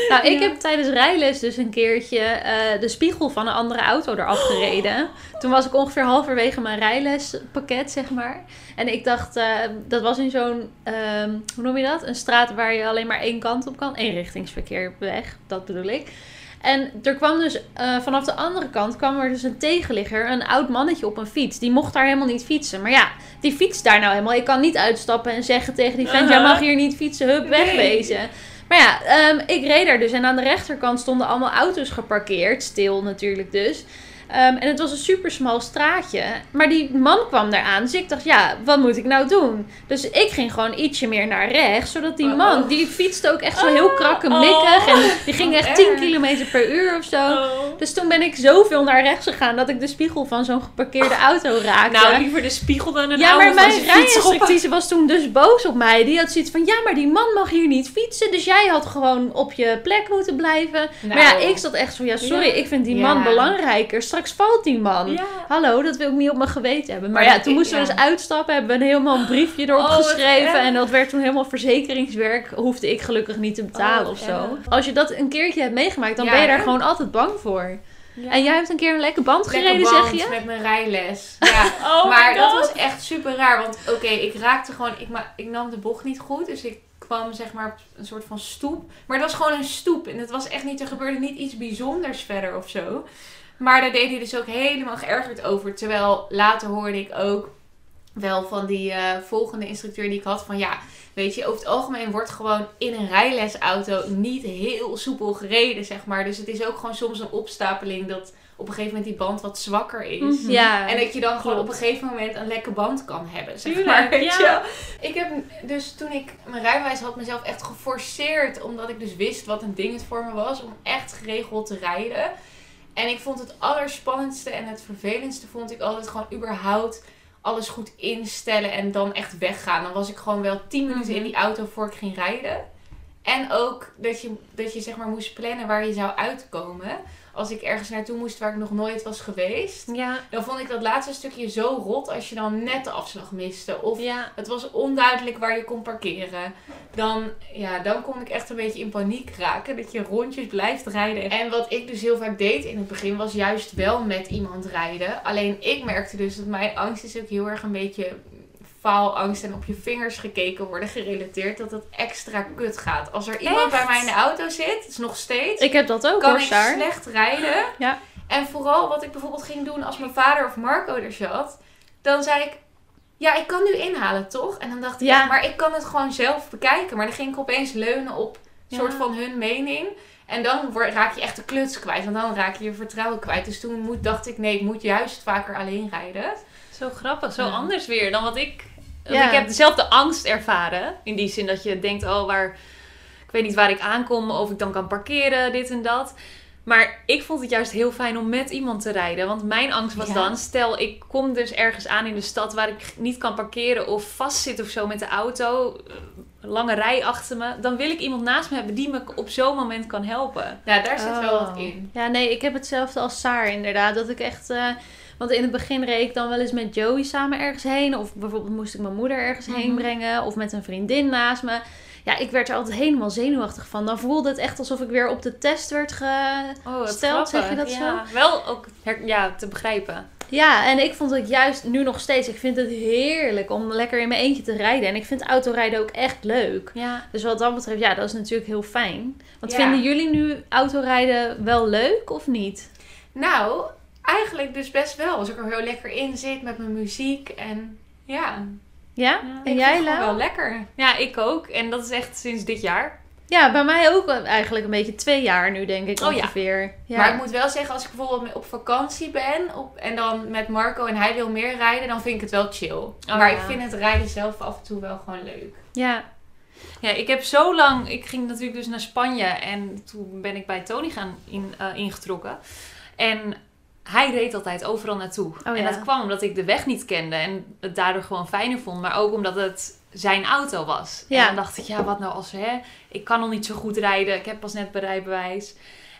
Nou, ik Ja. heb tijdens rijles dus een keertje eh, de spiegel van een andere auto eraf gereden. Toen was ik ongeveer halverwege mijn rijlespakket, zeg maar. En ik dacht, eh, dat was in zo'n, ehm, hoe noem je dat? Een straat waar je alleen maar één kant op kan. Eenrichtingsverkeer weg, dat bedoel ik. En er kwam dus eh, vanaf de andere kant kwam er dus een tegenligger, een oud mannetje op een fiets. Die mocht daar helemaal niet fietsen. Maar ja, die fietst daar nou helemaal. Ik kan niet uitstappen en zeggen tegen die vent, jij mag hier niet fietsen, hup, wegwezen. Maar ja, ehm, ik reed daar dus en aan de rechterkant stonden allemaal auto's geparkeerd, stil natuurlijk dus. Ehm, en het was een super smal straatje. Maar die man kwam eraan. Dus ik dacht, ja, wat moet ik nou doen? Dus ik ging gewoon ietsje meer naar rechts. Zodat die Oh. man, die fietste ook echt zo heel krakkemikkig. En die ging Wat echt 10 erg. kilometer per uur of zo. Oh. Dus toen ben ik zoveel naar rechts gegaan dat ik de spiegel van zo'n geparkeerde auto raakte. Nou, liever de spiegel dan een ja, maar mijn rijinstructrice was toen dus boos op mij. Die had zoiets van, ja, maar die man mag hier niet fietsen. Dus jij had gewoon op je plek moeten blijven. Maar ja, Nou. ik zat echt van, ja, sorry, Ja. ik vind die Ja. man belangrijker. Straks valt die man. Ja. Hallo, dat wil ik niet op mijn geweten hebben. Maar, Maar ja, dat toen ik- moesten we dus uitstappen. Hebben we een helemaal een briefje erop Oh, geschreven. En dat werd toen helemaal verzekeringswerk. Hoefde ik gelukkig niet te betalen Oh, of zo. Als je dat een keertje hebt meegemaakt, dan ben je daar gewoon altijd bang voor. Ja. En jij hebt een keer een lekker band Lekker gereden, band zeg je? met mijn rijles. Ja. Oh maar dat was echt super raar. Want oké, ik raakte gewoon... Ik, ik nam de bocht niet goed. Dus ik kwam zeg maar op een soort van stoep. Maar het was gewoon een stoep. En het was echt niet... Er gebeurde niet iets bijzonders verder of zo. Maar daar deed hij dus ook helemaal geërgerd over. Terwijl later hoorde ik ook wel van die eh, volgende instructeur die ik had. Van ja, weet je, over het algemeen wordt gewoon in een rijlesauto niet heel soepel gereden, zeg maar. Dus het is ook gewoon soms een opstapeling dat op een gegeven moment die band wat zwakker is. Mhm. Ja. En dat je dan gewoon op een gegeven moment een lekke band kan hebben, zeg Tuurlijk, maar. Weet ja. je? Ik heb dus toen ik mijn rijbewijs had mezelf echt geforceerd, omdat ik dus wist wat een ding het voor me was, om echt geregeld te rijden. En ik vond het allerspannendste en het vervelendste vond ik altijd gewoon überhaupt alles goed instellen en dan echt weggaan. Dan was ik gewoon wel 10 minuten in Mhm. die auto voor ik ging rijden. En ook dat je, dat je zeg maar moest plannen waar je zou uitkomen. Als ik ergens naartoe moest waar ik nog nooit was geweest. Ja, Dan vond ik dat laatste stukje zo rot als je dan net de afslag miste. Of ja. het was onduidelijk waar je kon parkeren. Dan, ja, dan kon ik echt een beetje in paniek raken. Dat je rondjes blijft rijden. En wat ik dus heel vaak deed in het begin was juist wel met iemand rijden. Alleen ik merkte dus dat mijn angst is ook heel erg een beetje faalangst en op je vingers gekeken worden gerelateerd. Dat het extra kut gaat. Als er iemand bij mij in de auto zit, is nog steeds Ik heb dat ook kan hoor, ik Saar. slecht rijden. Ja. En vooral wat ik bijvoorbeeld ging doen als mijn vader of Marco er zat. Dan zei ik, ja, ik kan nu inhalen, toch? En dan dacht ik, Ja. maar ik kan het gewoon zelf bekijken. Maar dan ging ik opeens leunen op een Ja. soort van hun mening. En dan word- raak je echt de kluts kwijt. Want dan raak je je vertrouwen kwijt. Dus toen moet, dacht ik, nee, ik moet juist vaker alleen rijden. Zo grappig, zo Ja. anders weer dan wat ik. Want Ja. ik heb dezelfde angst ervaren. In die zin dat je denkt, oh, waar. Ik weet niet waar ik aankom, of ik dan kan parkeren, dit en dat. Maar ik vond het juist heel fijn om met iemand te rijden. Want mijn angst was Ja. dan, stel ik kom dus ergens aan in de stad waar ik niet kan parkeren of vastzit of zo met de auto. eh, Lange rij achter me. Dan wil ik iemand naast me hebben die me op zo'n moment kan helpen. Ja, daar zit wel wat Oh. in. Ja, nee, ik heb hetzelfde als Saar inderdaad. Dat ik echt... eh, want in het begin reed ik dan wel eens met Joey samen ergens heen. Of bijvoorbeeld moest ik mijn moeder ergens heen Mhm. brengen. Of met een vriendin naast me. Ja, ik werd er altijd helemaal zenuwachtig van. Dan voelde het echt alsof ik weer op de test werd. Oh, wat Stelt, zeg je dat ja. Wel ook her- ja, te begrijpen. Ja, en ik vond het juist nu nog steeds... Ik vind het heerlijk om lekker in mijn eentje te rijden. En ik vind autorijden ook echt leuk. Ja. Dus wat dat betreft, ja, dat is natuurlijk heel fijn. Want Ja. vinden jullie nu autorijden wel leuk of niet? Nou, eigenlijk dus best wel. Als ik er heel lekker in zit met mijn muziek. En ja, Ja? En jij, Lau? wel lekker. ja, ik ook. En dat is echt sinds dit jaar. Ja, bij mij ook eigenlijk een beetje twee jaar nu, denk ik Oh ja. ongeveer. Ja. Maar ik moet wel zeggen, als ik bijvoorbeeld op vakantie ben op, en dan met Marco en hij wil meer rijden, dan vind ik het wel chill. maar ja. ik vind het rijden zelf af en toe wel gewoon leuk. Ja. Ja, ik heb zo lang... Ik ging natuurlijk dus naar Spanje. En toen ben ik bij Tony gaan in, eh, ingetrokken. En hij reed altijd overal naartoe. Oh en ja. dat kwam omdat ik de weg niet kende. En het daardoor gewoon fijner vond. Maar ook omdat het zijn auto was. Ja. En dan dacht ik, ja, wat nou als... Hè, ik kan nog niet zo goed rijden. Ik heb pas net rijbewijs.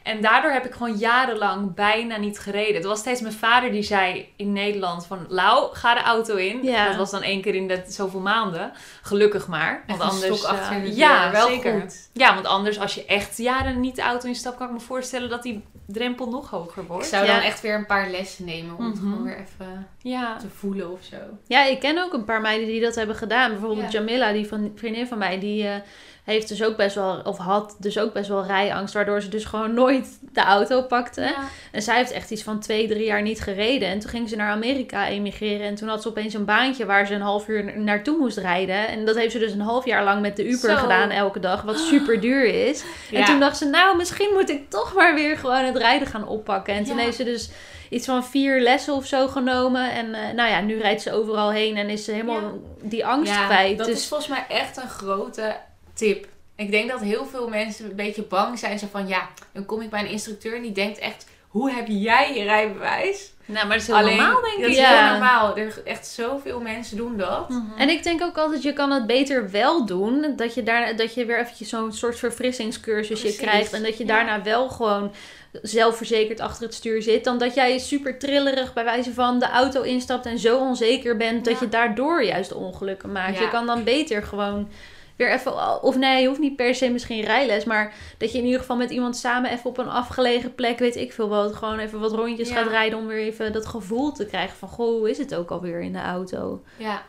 En daardoor heb ik gewoon jarenlang bijna niet gereden. Het was steeds mijn vader die zei in Nederland van... Lau, ga de auto in. Ja. Dat was dan één keer in de zoveel maanden. Gelukkig maar. Want Echt een anders... achter eh, ja, wel zeker. goed. Ja, want anders als je echt jaren niet de auto instapt... kan ik me voorstellen dat die drempel nog hoger Ik wordt. zou Ja. dan echt weer een paar lessen nemen om het Mhm. gewoon weer even Ja. te voelen of zo. ja, ik ken ook een paar meiden die dat hebben gedaan. Bijvoorbeeld Ja. Jamila, die van, vriendin van mij, die eh, heeft dus ook best wel, of had dus ook best wel rijangst, waardoor ze dus gewoon nooit de auto pakte. Ja. En zij heeft echt iets van twee, drie jaar niet gereden. En toen ging ze naar Amerika emigreren. En toen had ze opeens een baantje waar ze een half uur naartoe moest rijden. En dat heeft ze dus een half jaar lang met de Uber Zo. gedaan elke dag, wat super duur is. En toen dacht ze, nou, misschien moet ik toch maar weer gewoon het rijden gaan oppakken. En toen Ja. heeft ze dus iets van vier lessen of zo genomen. En eh, nou ja, nu rijdt ze overal heen en is ze helemaal Ja. die angst kwijt. Dat dus is volgens mij echt een grote tip. Ik denk dat heel veel mensen een beetje bang zijn. Zo van, ja, dan kom ik bij een instructeur en die denkt echt... Hoe heb jij je rijbewijs? Nou, maar dat is heel Alleen, normaal, denk dat ik. is Ja. heel normaal. Er, echt zoveel mensen doen dat. Mhm. En ik denk ook altijd, je kan het beter wel doen. Dat je, daar, dat je weer eventjes zo'n soort verfrissingscursusje Precies, krijgt. En dat je ja. daarna wel gewoon zelfverzekerd achter het stuur zit. Dan dat jij super trillerig bij wijze van de auto instapt en zo onzeker bent. Dat je daardoor juist ongelukken maakt. Je kan dan beter gewoon weer even... Of nee, je hoeft niet per se misschien rijles. Maar dat je in ieder geval met iemand samen even op een afgelegen plek, weet ik veel wat. Gewoon even wat rondjes Ja. gaat rijden om weer even dat gevoel te krijgen van... Goh, hoe is het ook alweer in de auto? Ja.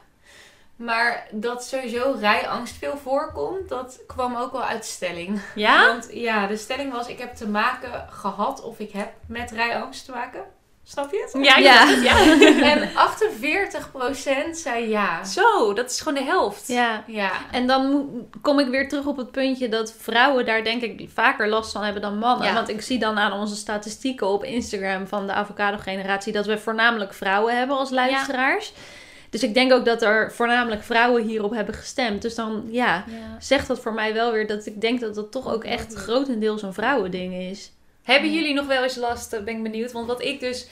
Maar dat sowieso rijangst veel voorkomt, dat kwam ook wel uit de stelling. Ja? Want ja, de stelling was, ik heb te maken gehad of ik heb met rijangst te maken. Snap je het? Ja, Ja. dacht het, ja. En 48% zei ja. Zo, dat is gewoon de helft. Ja. Ja. En dan kom ik weer terug op het puntje dat vrouwen daar denk ik vaker last van hebben dan mannen. Ja. Want ik zie dan aan onze statistieken op Instagram van de avocado generatie dat we voornamelijk vrouwen hebben als luisteraars. Dus ik denk ook dat er voornamelijk vrouwen hierop hebben gestemd. Dus dan ja, Ja. zegt dat voor mij wel weer dat ik denk dat dat toch ook echt grotendeels een vrouwending is. Hebben jullie nog wel eens last? eh, Ben ik benieuwd. Want wat ik dus...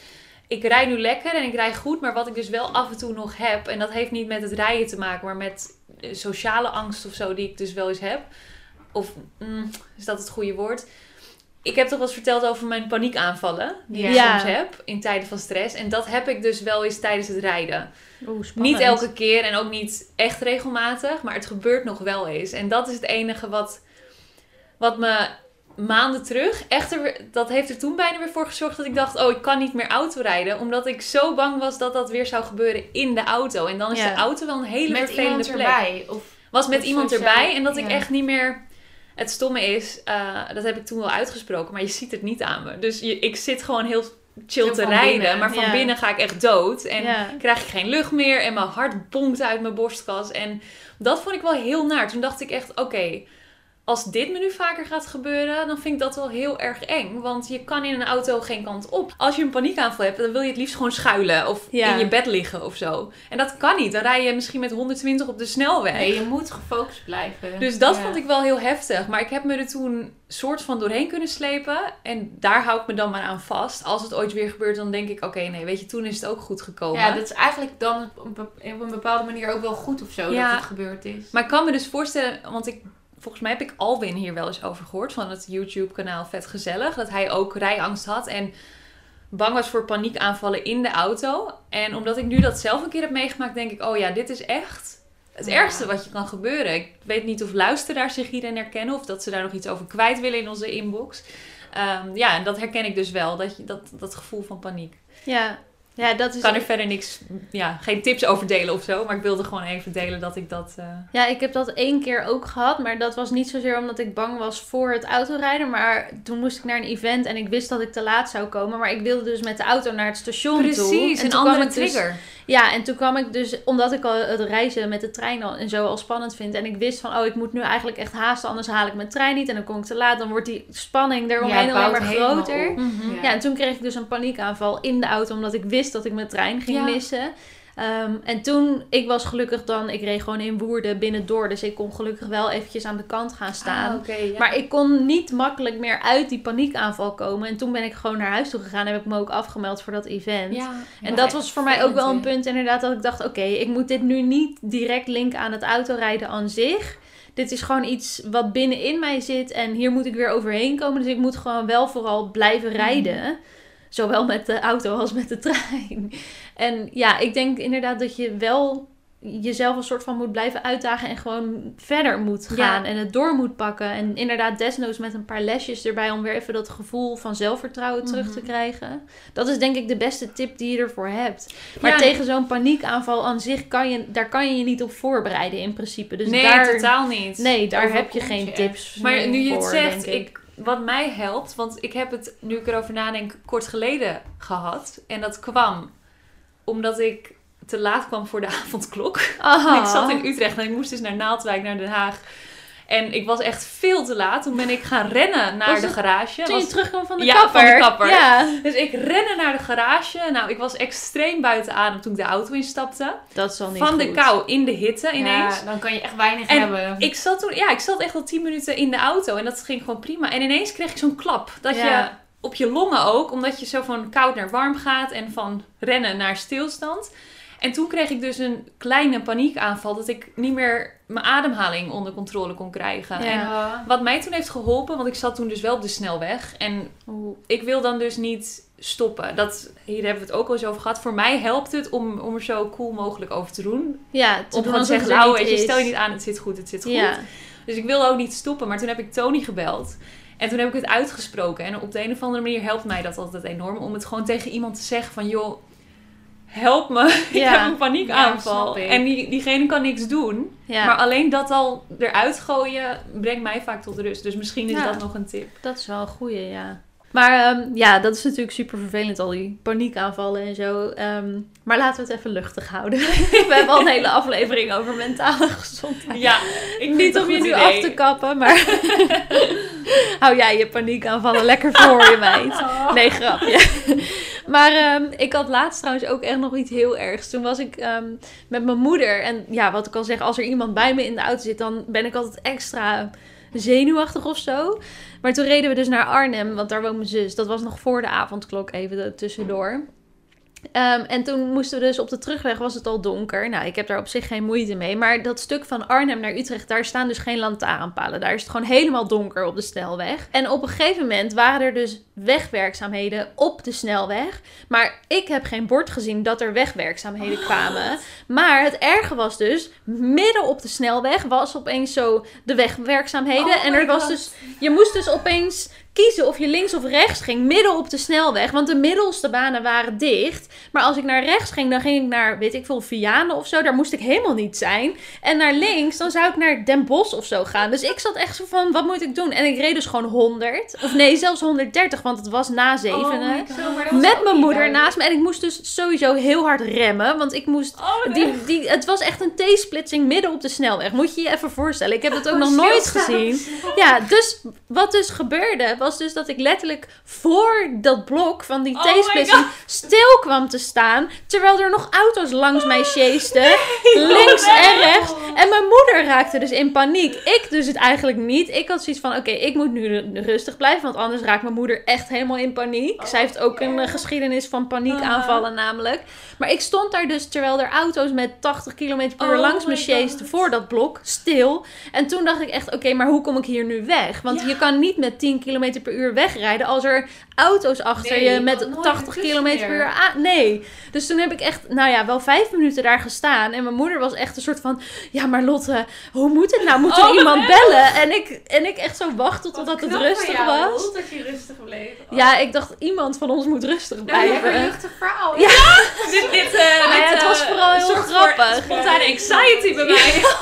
Ik rij nu lekker en ik rij goed. Maar wat ik dus wel af en toe nog heb... En dat heeft niet met het rijden te maken. Maar met eh, sociale angst of zo. Die ik dus wel eens heb. Of mm, is dat het goede woord? Ik heb toch wel eens verteld over mijn paniekaanvallen. Die ik soms heb. In tijden van stress. En dat heb ik dus wel eens tijdens het rijden. Oeh, spannend. Niet elke keer en ook niet echt regelmatig, maar het gebeurt nog wel eens. En dat is het enige wat, wat me maanden terug, er, dat heeft er toen bijna weer voor gezorgd dat ik dacht, oh, ik kan niet meer autorijden. Omdat ik zo bang was dat dat weer zou gebeuren in de auto. En dan is Ja. de auto wel een hele Met vervelende plek. erbij. Of, Was met Of iemand erbij en dat ik echt niet meer... Het stomme is, eh, dat heb ik toen wel uitgesproken, maar je ziet het niet aan me. Dus je, ik zit gewoon heel chill te rijden, binnen, maar van ja. binnen ga ik echt dood. En krijg ik geen lucht meer en mijn hart bonkt uit mijn borstkas. En dat vond ik wel heel naar. Toen dacht ik echt, oké, als dit me nu vaker gaat gebeuren, dan vind ik dat wel heel erg eng. Want je kan in een auto geen kant op. Als je een paniekaanval hebt, dan wil je het liefst gewoon schuilen of Ja. in je bed liggen of zo. En dat kan niet. Dan rij je misschien met 120 op de snelweg. nee, je moet gefocust blijven. Dus dat Ja. vond ik wel heel heftig. Maar ik heb me er toen soort van doorheen kunnen slepen. En daar hou ik me dan maar aan vast. Als het ooit weer gebeurt, dan denk ik... Oké, nee, weet je, toen is het ook goed gekomen. Ja, dat is eigenlijk dan op een bep- op een bepaalde manier ook wel goed of zo Ja. dat het gebeurd is. Maar ik kan me dus voorstellen... Want ik, volgens mij heb ik Alwin hier wel eens over gehoord. Van het YouTube-kanaal Vet Gezellig. Dat hij ook rijangst had. En bang was voor paniekaanvallen in de auto. En omdat ik nu dat zelf een keer heb meegemaakt... Denk ik, oh ja, dit is echt... Het ergste wat je kan gebeuren. Ik weet niet of luisteraars zich hierin herkennen. Of dat ze daar nog iets over kwijt willen in onze inbox. Ehm, ja, en dat herken ik dus wel. Dat, je, dat, dat gevoel van paniek. Ja. Ja, dat is Ik kan er verder niks, ja, geen tips over delen of zo. Maar ik wilde gewoon even delen dat ik dat... eh, Ja, ik heb dat één keer ook gehad, maar dat was niet zozeer omdat ik bang was voor het autorijden. Maar toen moest ik naar een event en ik wist dat ik te laat zou komen. Maar ik wilde dus met de auto naar het station toe. Precies, En een andere dus- trigger. Ja, en toen kwam ik dus, omdat ik al het reizen met de trein al en zo al spannend vind. En ik wist van, oh, ik moet nu eigenlijk echt haasten, anders haal ik mijn trein niet. En dan kom ik te laat, dan wordt die spanning eromheen het alleen maar groter. Mhm. Ja, en toen kreeg ik dus een paniekaanval in de auto, omdat ik wist dat ik mijn trein ging Ja. missen. Ehm, en toen, ik was gelukkig dan, ik reed gewoon in Woerden binnendoor, dus ik kon gelukkig wel eventjes aan de kant gaan staan. Ah, ja. Maar ik kon niet makkelijk meer uit die paniekaanval komen. En toen ben ik gewoon naar huis toe gegaan en heb ik me ook afgemeld voor dat event. ja. En dat was voor mij ook wel een punt inderdaad dat ik dacht, oké, ik moet dit nu niet direct linken aan het autorijden aan zich. Dit is gewoon iets wat binnenin mij zit en hier moet ik weer overheen komen. Dus ik moet gewoon wel vooral blijven rijden. Zowel met de auto als met de trein. En ja, ik denk inderdaad dat je wel jezelf een soort van moet blijven uitdagen en gewoon verder moet gaan Ja. en het door moet pakken. En inderdaad, desnoods met een paar lesjes erbij om weer even dat gevoel van zelfvertrouwen terug te Mhm. krijgen. Dat is denk ik de beste tip die je ervoor hebt. Maar Ja. tegen zo'n paniekaanval aan zich kan je, daar kan je je niet op voorbereiden in principe. Dus nee, daar, totaal niet. Nee, daar heb je geen je tips Maar nu je het voor, zegt, ik, wat mij helpt, want ik heb het, nu ik erover nadenk, kort geleden gehad. En dat kwam omdat ik te laat kwam voor de avondklok. Aha. Ik zat in Utrecht en ik moest dus naar Naaldwijk, naar Den Haag. En ik was echt veel te laat. Toen ben ik gaan rennen naar Was de garage. Toen je Was- terugkwam van de Ja, kapper. van de kapper. Ja, Dus ik rende naar de garage. Nou, ik was extreem buiten adem toen ik de auto instapte. dat is al niet Van de kou in de hitte ineens. Ja, dan kan je echt weinig En hebben. Ik zat toen, ja, ik zat echt al 10 minuten in de auto en dat ging gewoon prima. En ineens kreeg ik zo'n klap. Dat Ja. je op je longen ook, omdat je zo van koud naar warm gaat en van rennen naar stilstand. En toen kreeg ik dus een kleine paniekaanval dat ik niet meer mijn ademhaling onder controle kon krijgen. Ja. En wat mij toen heeft geholpen, want ik zat toen dus wel op de snelweg en ik wil dan dus niet stoppen. Dat, hier hebben we het ook al eens over gehad. Voor mij helpt het om, om er zo cool mogelijk over te doen. Ja, te Om gewoon te zeggen, nou je, stel je niet aan, het zit goed, het zit goed. Ja, Dus ik wilde ook niet stoppen. Maar toen heb ik Tony gebeld. En toen heb ik het uitgesproken. En op de een of andere manier helpt mij dat altijd enorm. Om het gewoon tegen iemand te zeggen van... joh, help me. ik heb een paniekaanval. Ja, en die, diegene kan niks doen. ja. Maar alleen dat al eruit gooien brengt mij vaak tot rust. Dus misschien is dat nog een tip. Dat is wel een goeie, ja. Maar ehm, ja, dat is natuurlijk super vervelend, al die paniekaanvallen en zo. Ehm, maar laten we het even luchtig houden. we hebben al een hele aflevering over mentale gezondheid. Ja, ik Niet om je nu af te kappen, maar hou jij je paniekaanvallen lekker voor je meid. Nee, grapje. Maar ehm, ik had laatst trouwens ook echt nog iets heel ergs. Toen was ik met mijn moeder. En ja, wat ik al zeg, als er iemand bij me in de auto zit, dan ben ik altijd extra zenuwachtig of zo. Maar toen reden we dus naar Arnhem, want daar woont mijn zus. Dat was nog voor de avondklok, even tussendoor. Ehm, en toen moesten we dus op de terugweg, was het al donker. Nou, ik heb daar op zich geen moeite mee. Maar dat stuk van Arnhem naar Utrecht, daar staan dus geen lantaarnpalen. Daar is het gewoon helemaal donker op de snelweg. En op een gegeven moment waren er dus wegwerkzaamheden op de snelweg. Maar ik heb geen bord gezien dat er wegwerkzaamheden kwamen. Maar het erge was dus, midden op de snelweg was opeens zo de wegwerkzaamheden. Oh en er was God. dus, je moest dus opeens kiezen of je links of rechts ging, midden op de snelweg. Want de middelste banen waren dicht. Maar als ik naar rechts ging, dan ging ik naar, weet ik veel, Vianen of zo. Daar moest ik helemaal niet zijn. En naar links, dan zou ik naar Den Bosch of zo gaan. Dus ik zat echt zo van, wat moet ik doen? En ik reed dus gewoon 100. Of nee, zelfs 130, want het was na zevenen. Met mijn moeder naast me. En ik moest dus sowieso heel hard remmen. Want ik moest. Oh, Die, die, het was echt een T-splitsing midden op de snelweg. Moet je je even voorstellen. Ik heb dat ook nog Gewoon nooit gezien. Ja, dus wat dus gebeurde, was dus dat ik letterlijk voor dat blok van die Oh stil kwam te staan. Terwijl er nog auto's langs mij sjeesten. links en rechts. En mijn moeder raakte dus in paniek. Ik dus het eigenlijk niet. Ik had zoiets van, oké, ik moet nu ru- rustig blijven. Want anders raakt mijn moeder echt helemaal in paniek. Zij heeft ook een eh, geschiedenis van paniekaanvallen namelijk. Maar ik stond daar dus, terwijl er auto's met 80 km per uur Oh langs me sjeesten voor dat blok, stil. En toen dacht ik echt, oké, maar hoe kom ik hier nu weg? Want Ja. je kan niet met 10 km per uur wegrijden als er auto's achter Nee, je met kan nooit 80 ertussen km per uur aan. Nee. Dus toen heb ik echt, nou ja, wel vijf minuten daar gestaan. En mijn moeder was echt een soort van, ja, maar Lotte, hoe moet het nou? Moet er Oh, iemand bellen? En ik, en ik echt zo wachten totdat het rustig was. dat je rustig bleef. Ja, ik dacht, iemand van ons moet rustig Nou, blijven. een luchtig verhaal. Ja. Dit, dit, eh, Maar dit, het was eh, vooral heel voor grappig. Spontane anxiety bij mij.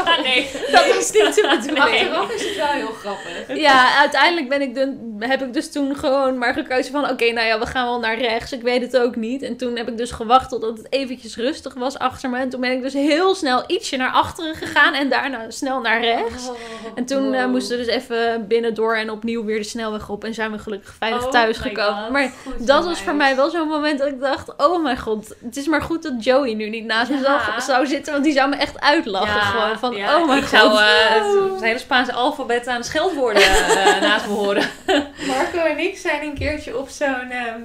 Oh, nee. Dat was niet bedoeling. Achteraf is het wel heel grappig. Ja, uiteindelijk ben ik dan, heb ik dus toen gewoon maar gekozen van... Oké, nou ja, we gaan wel naar rechts. Ik weet het ook niet. En toen heb ik dus gewacht totdat het eventjes rustig was achter me. En toen ben ik dus heel snel ietsje naar achteren gegaan. En daarna snel naar rechts. En toen eh, moesten we dus even binnendoor en opnieuw weer de snelweg op. En zijn we gelukkig veilig Oh thuis gekomen. God. Maar Goed dat was voor mij wel zo'n moment dat ik dacht... Oh mijn god, het is maar goed dat Joey nu niet naast me Ja. zou, zou zitten. Want die zou me echt uitlachen. gewoon van, ja, oh mijn ik god. zou eh, het, het hele Spaanse alfabet aan scheldwoorden eh, naast me horen. Marco en ik zijn een keertje op zo'n ehm,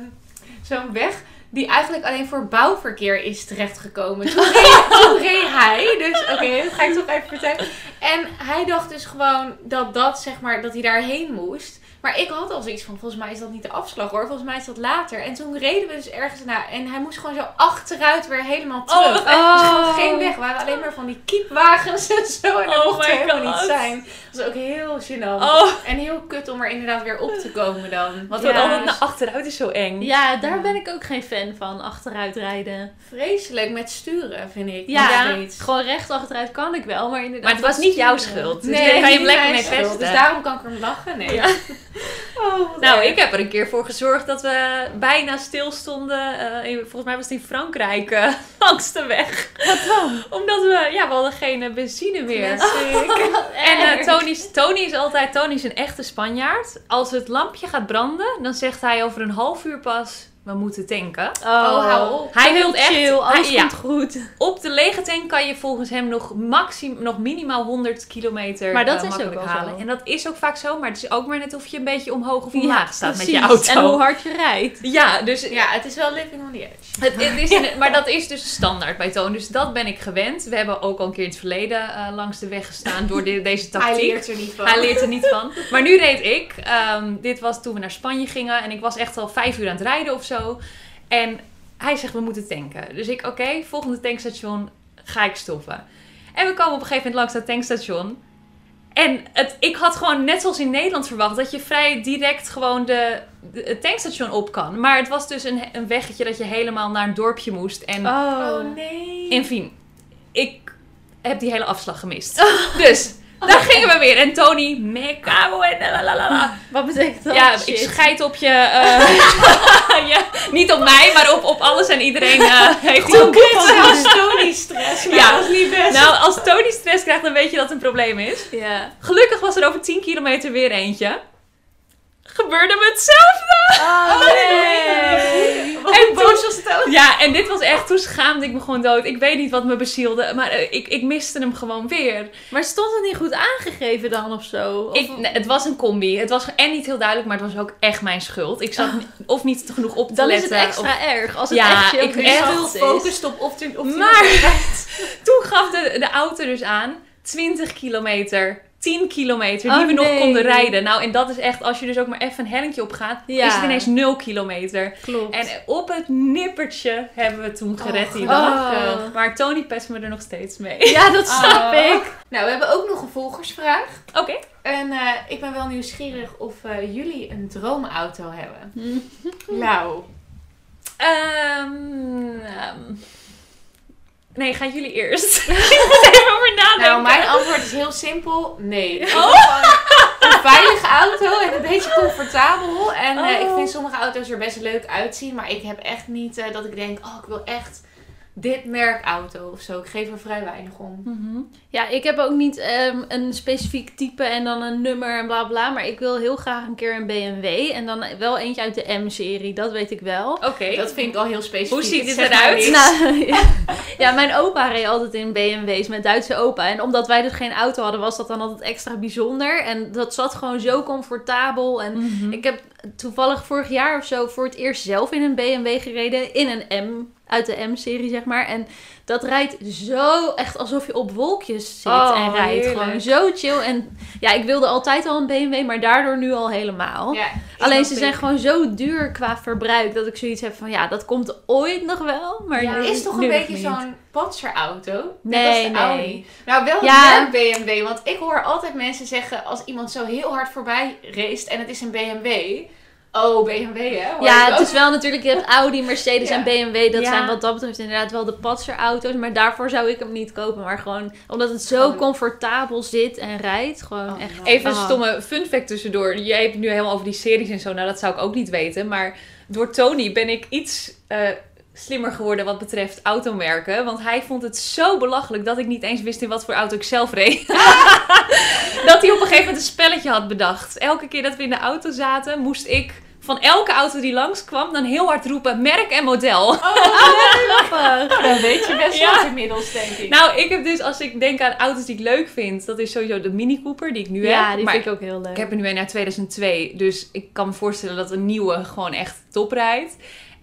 zo'n weg die eigenlijk alleen voor bouwverkeer is terechtgekomen. Toen reed, toen reed hij, dus oké, dat ga ik toch even vertellen. En hij dacht dus gewoon dat dat, zeg maar, dat hij daarheen moest. Maar ik had al zoiets van, volgens mij is dat niet de afslag hoor. Volgens mij is dat later. En toen reden we dus ergens naar. En hij moest gewoon zo achteruit weer helemaal Oh, terug. en er was gewoon oh. geen weg. Er waren alleen maar van die kiepwagens en zo. En dat Oh mocht er helemaal God. niet zijn. Dat was ook heel gênant. Oh, En heel kut om er inderdaad weer op te komen dan. want Ja, dan altijd dus naar achteruit is zo eng. Ja, daar ben ik ook geen fan van, achteruit rijden. Vreselijk met sturen, vind ik. Ja, gewoon recht achteruit kan ik wel, maar inderdaad... Maar het was niet jouw schuld. Dus Nee, kan je hem niet lekker mijn mee schuld, pesten. Dus daarom kan ik er om lachen. Nee. Oh, Nou, erg. ik heb er een keer voor gezorgd dat we bijna stilstonden. in- volgens mij was het in Frankrijk eh, langs de weg. Wat dan? Omdat we, ja, we hadden geen eh, benzine meer. En Tony, Tony is altijd, Tony is een echte Spanjaard. Als het lampje gaat branden, dan zegt hij over een half uur pas, we moeten tanken. Oh, hou op. Hij wil echt, chill, alles hij- ja, komt goed. op de lege tank kan je volgens hem nog, maxim, nog minimaal 100 kilometer Maar dat eh, is ook wel halen. zo. En dat is ook vaak zo, maar het is ook maar net of je een beetje omhoog of omlaag staat met je auto. En hoe hard je rijdt. Ja, dus Ja, het is wel living on the edge. Het, het is een- maar dat is dus standaard bij Toon. Dus dat ben ik gewend. We hebben ook al een keer in het verleden eh, langs de weg gestaan door de- deze Hij tactiek. leert er niet van. Hij leert er niet van. Maar nu reed ik. ehm, dit was toen we naar Spanje gingen. En ik was echt al vijf uur aan het rijden of zo. En hij zegt, we moeten tanken. Dus ik, oké, volgende tankstation ga ik stoppen. En we komen op een gegeven moment langs dat tankstation. En het, ik had gewoon net zoals in Nederland verwacht... dat je vrij direct gewoon de, de- het tankstation op kan. Maar het was dus een, een weggetje dat je helemaal naar een dorpje moest. En Oh nee. Enfin, ik heb die hele afslag gemist. Dus, daar gingen we weer. En Tony, me cago en la la la la. Wat betekent dat? Ja, Shit. ik scheid op je... eh, ja, niet op mij, maar op, op alles en iedereen eh, heeft ook. Zelfs Tony stress. Maar Ja. dat is niet best. Nou, als Tony stress krijgt, dan weet je dat het een probleem is. Ja. Gelukkig was er over 10 kilometer weer eentje. Gebeurde me hetzelfde. Oh, nee. En boos was Tony. Ja, en dit was echt, toen schaamde ik me gewoon dood. Ik weet niet wat me bezielde, maar eh, ik, ik miste hem gewoon weer. Maar stond het niet goed aangegeven dan of zo? Of- Ik, nee, het was een combi. Het was en niet heel duidelijk, maar het was ook echt mijn schuld. Ik zat ni- of niet genoeg op te dan is letten. het extra of- erg. Als het Ja, echt je ik ook echt schuld Heel gefocust op of het of Maar toen gaf de, de auto dus aan 20 kilometer, 10 kilometer, die Oh, we nog nee. konden rijden. Nou, en dat is echt, als je dus ook maar even een hellingje op gaat, Ja. is het ineens 0 kilometer. Klopt. En op het nippertje hebben we toen gered die Oh, dag. gelukkig. Maar Tony pest me er nog steeds mee. Ja, dat snap Oh. ik. Nou, we hebben ook nog een volgersvraag. Oké. En eh, ik ben wel nieuwsgierig of eh, jullie een droomauto hebben. Nou, Ehm, ehm, nee, gaan jullie eerst. over nadenken. nou, mijn antwoord is heel simpel. Nee. Ik gewoon een veilige auto en een beetje comfortabel. En eh, ik Oh. vind sommige auto's er best leuk uitzien. Maar ik heb echt niet eh, dat ik denk, oh, ik wil echt dit merk auto of zo. Ik geef er vrij weinig om. Mhm. Ja, ik heb ook niet ehm, een specifiek type en dan een nummer en bla bla. Maar ik wil heel graag een keer een BMW. En dan wel eentje uit de M-serie, dat weet ik wel. Oké. Dat vind ik al heel specifiek. Hoe ziet Het dit eruit? Nou, ja. ja, mijn opa reed altijd in BMW's met Duitse opa. En omdat wij dus geen auto hadden, was dat dan altijd extra bijzonder. En dat zat gewoon zo comfortabel. En Mhm. ik heb toevallig vorig jaar of zo voor het eerst zelf in een BMW gereden. In een M, uit de M-serie zeg maar. En dat rijdt zo echt alsof je op wolkjes zit Oh, en rijdt. heerlijk. Gewoon zo chill. En ja, ik wilde altijd al een BMW, maar daardoor nu al helemaal. Ja, Alleen ze ik. zijn gewoon zo duur qua verbruik dat ik zoiets heb van ja, dat komt ooit nog wel. Maar Ja, nu- is toch een beetje zo'n patserauto? Nee, nee. Audi. Nou, wel Ja. een merk BMW. Want ik hoor altijd mensen zeggen als iemand zo heel hard voorbij race en het is een BMW. Oh, BMW hè? Hoor Ja, het is wel natuurlijk, je hebt Audi, Mercedes Ja. en BMW. Dat Ja. zijn wat dat betreft inderdaad wel de patserauto's. Maar daarvoor zou ik hem niet kopen. Maar gewoon omdat het zo comfortabel zit en rijdt. Gewoon Oh, echt. Even een Ah. stomme fun fact tussendoor. Jij hebt het nu helemaal over die series en zo. Nou, dat zou ik ook niet weten. Maar door Tony ben ik iets eh, slimmer geworden wat betreft automerken. Want hij vond het zo belachelijk dat ik niet eens wist in wat voor auto ik zelf reed. dat hij op een gegeven moment een spelletje had bedacht. Elke keer dat we in de auto zaten, moest ik van elke auto die langskwam dan heel hard roepen merk en model. Grappig. Dan weet je best Ja. wat inmiddels, denk ik. Nou, ik heb dus, als ik denk aan auto's die ik leuk vind, dat is sowieso de Mini Cooper die ik nu Ja, heb. die maar vind ik ook heel leuk. Ik heb er nu een uit 2002, dus ik kan me voorstellen dat een nieuwe gewoon echt top rijdt.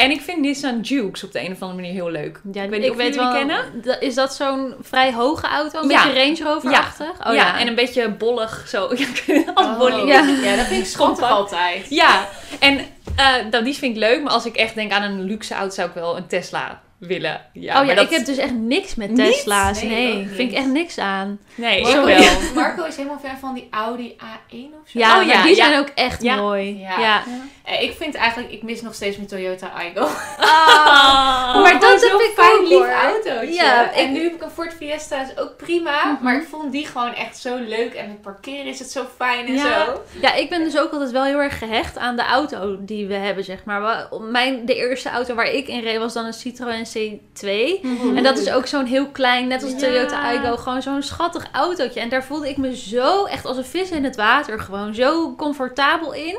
En ik vind Nissan Jukes op de een of andere manier heel leuk. Ja, ik weet niet of jullie die kennen. Is dat zo'n vrij hoge auto? Een Ja. beetje Range Rover-achtig? Oh, ja, en een beetje bollig zo. Als Oh. bolly. Ja. Ja, dat vind ik schattig altijd. Ja, en eh dat, die vind ik leuk. Maar als ik echt denk aan een luxe auto, zou ik wel een Tesla willen. Ja, oh ja, dat- ik heb dus echt niks met? Tesla's. Nee, vind ik echt niks aan. Nee, Marco, ik wel. Marco is helemaal fan van die Audi A1 of zo. Ja, Oh, ja, die ja. zijn ook echt Ja. mooi. Ja. Ja. Eh, ik vind eigenlijk, ik mis nog steeds mijn Toyota Aygo. Ah. Maar dat zo'n heb ik fijn ook, lief autootje. Ja, en ik- nu heb ik een Ford Fiesta, is ook prima. Mhm. Maar ik vond die gewoon echt zo leuk. En met parkeren is het zo fijn en Ja. zo. Ja, ik ben dus ook altijd wel heel erg gehecht aan de auto die we hebben, zeg maar. Mijn, de eerste auto waar ik in reed was dan een Citroën C2. En dat is ook zo'n heel klein, net als. Toyota Aygo, gewoon zo'n schattig autootje. En daar voelde ik me zo echt als een vis in het water gewoon zo comfortabel in.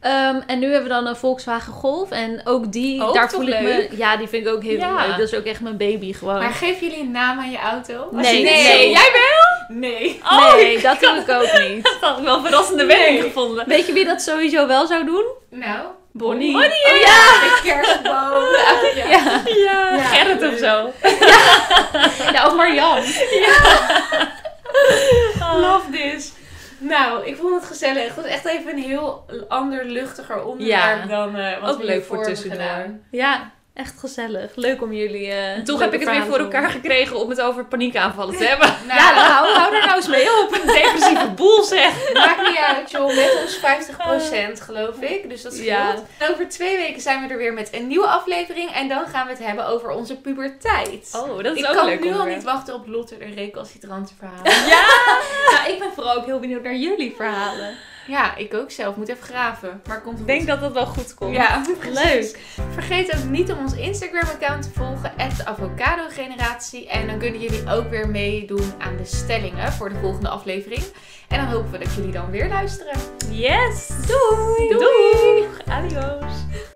Ehm, en nu hebben we dan een Volkswagen Golf. En ook die, Ook daar voel ik leuk? me... Ja, die vind ik ook heel Ja. leuk. Dat is ook echt mijn baby gewoon. Maar geven jullie een naam aan je auto? Als Nee, nee. Jij bent? Nee. Oh, nee, dat doe ik ook niet. Dat had ik wel een verrassende wending gevonden. Weet je wie dat sowieso wel zou doen? Nou. Bonnie. Oh ja, de kerstboom. Ja. Ja. Ja, Ja. Gerrit of zo. ja, of Marjan. Love this. Nou, ik vond het gezellig. Het was echt even een heel ander, luchtiger onderwerp Ja. dan eh wat Ook we leuk voor tussendoor. gedaan. Ja, echt gezellig. Leuk om jullie. eh En toch heb ik het weer voor elkaar gekregen om het over paniekaanvallen te hebben. Nou, Ja, dan hou, hou er nou eens mee op. Een depressieve boel zeg. Maakt niet uit, joh. Met ons 50% geloof ik. Dus dat scheelt. Ja. En over twee weken zijn we er weer met een nieuwe aflevering. En dan gaan we het hebben over onze puberteit. Oh, dat is ik ook kan leuk nu al niet wachten op Lotte de recalcitrante verhalen. Ja! Nou, ik ben vooral ook heel benieuwd naar jullie verhalen. Ja, ik ook zelf. Moet even graven. Maar komt Ik denk dat dat wel goed komt. Ja, Leuk. Vergeet ook niet om ons Instagram-account te volgen, de Avocado Generatie. En dan kunnen jullie ook weer meedoen aan de stellingen voor de volgende aflevering. En dan hopen we dat jullie dan weer luisteren. Yes! Doei! Doei! Adios!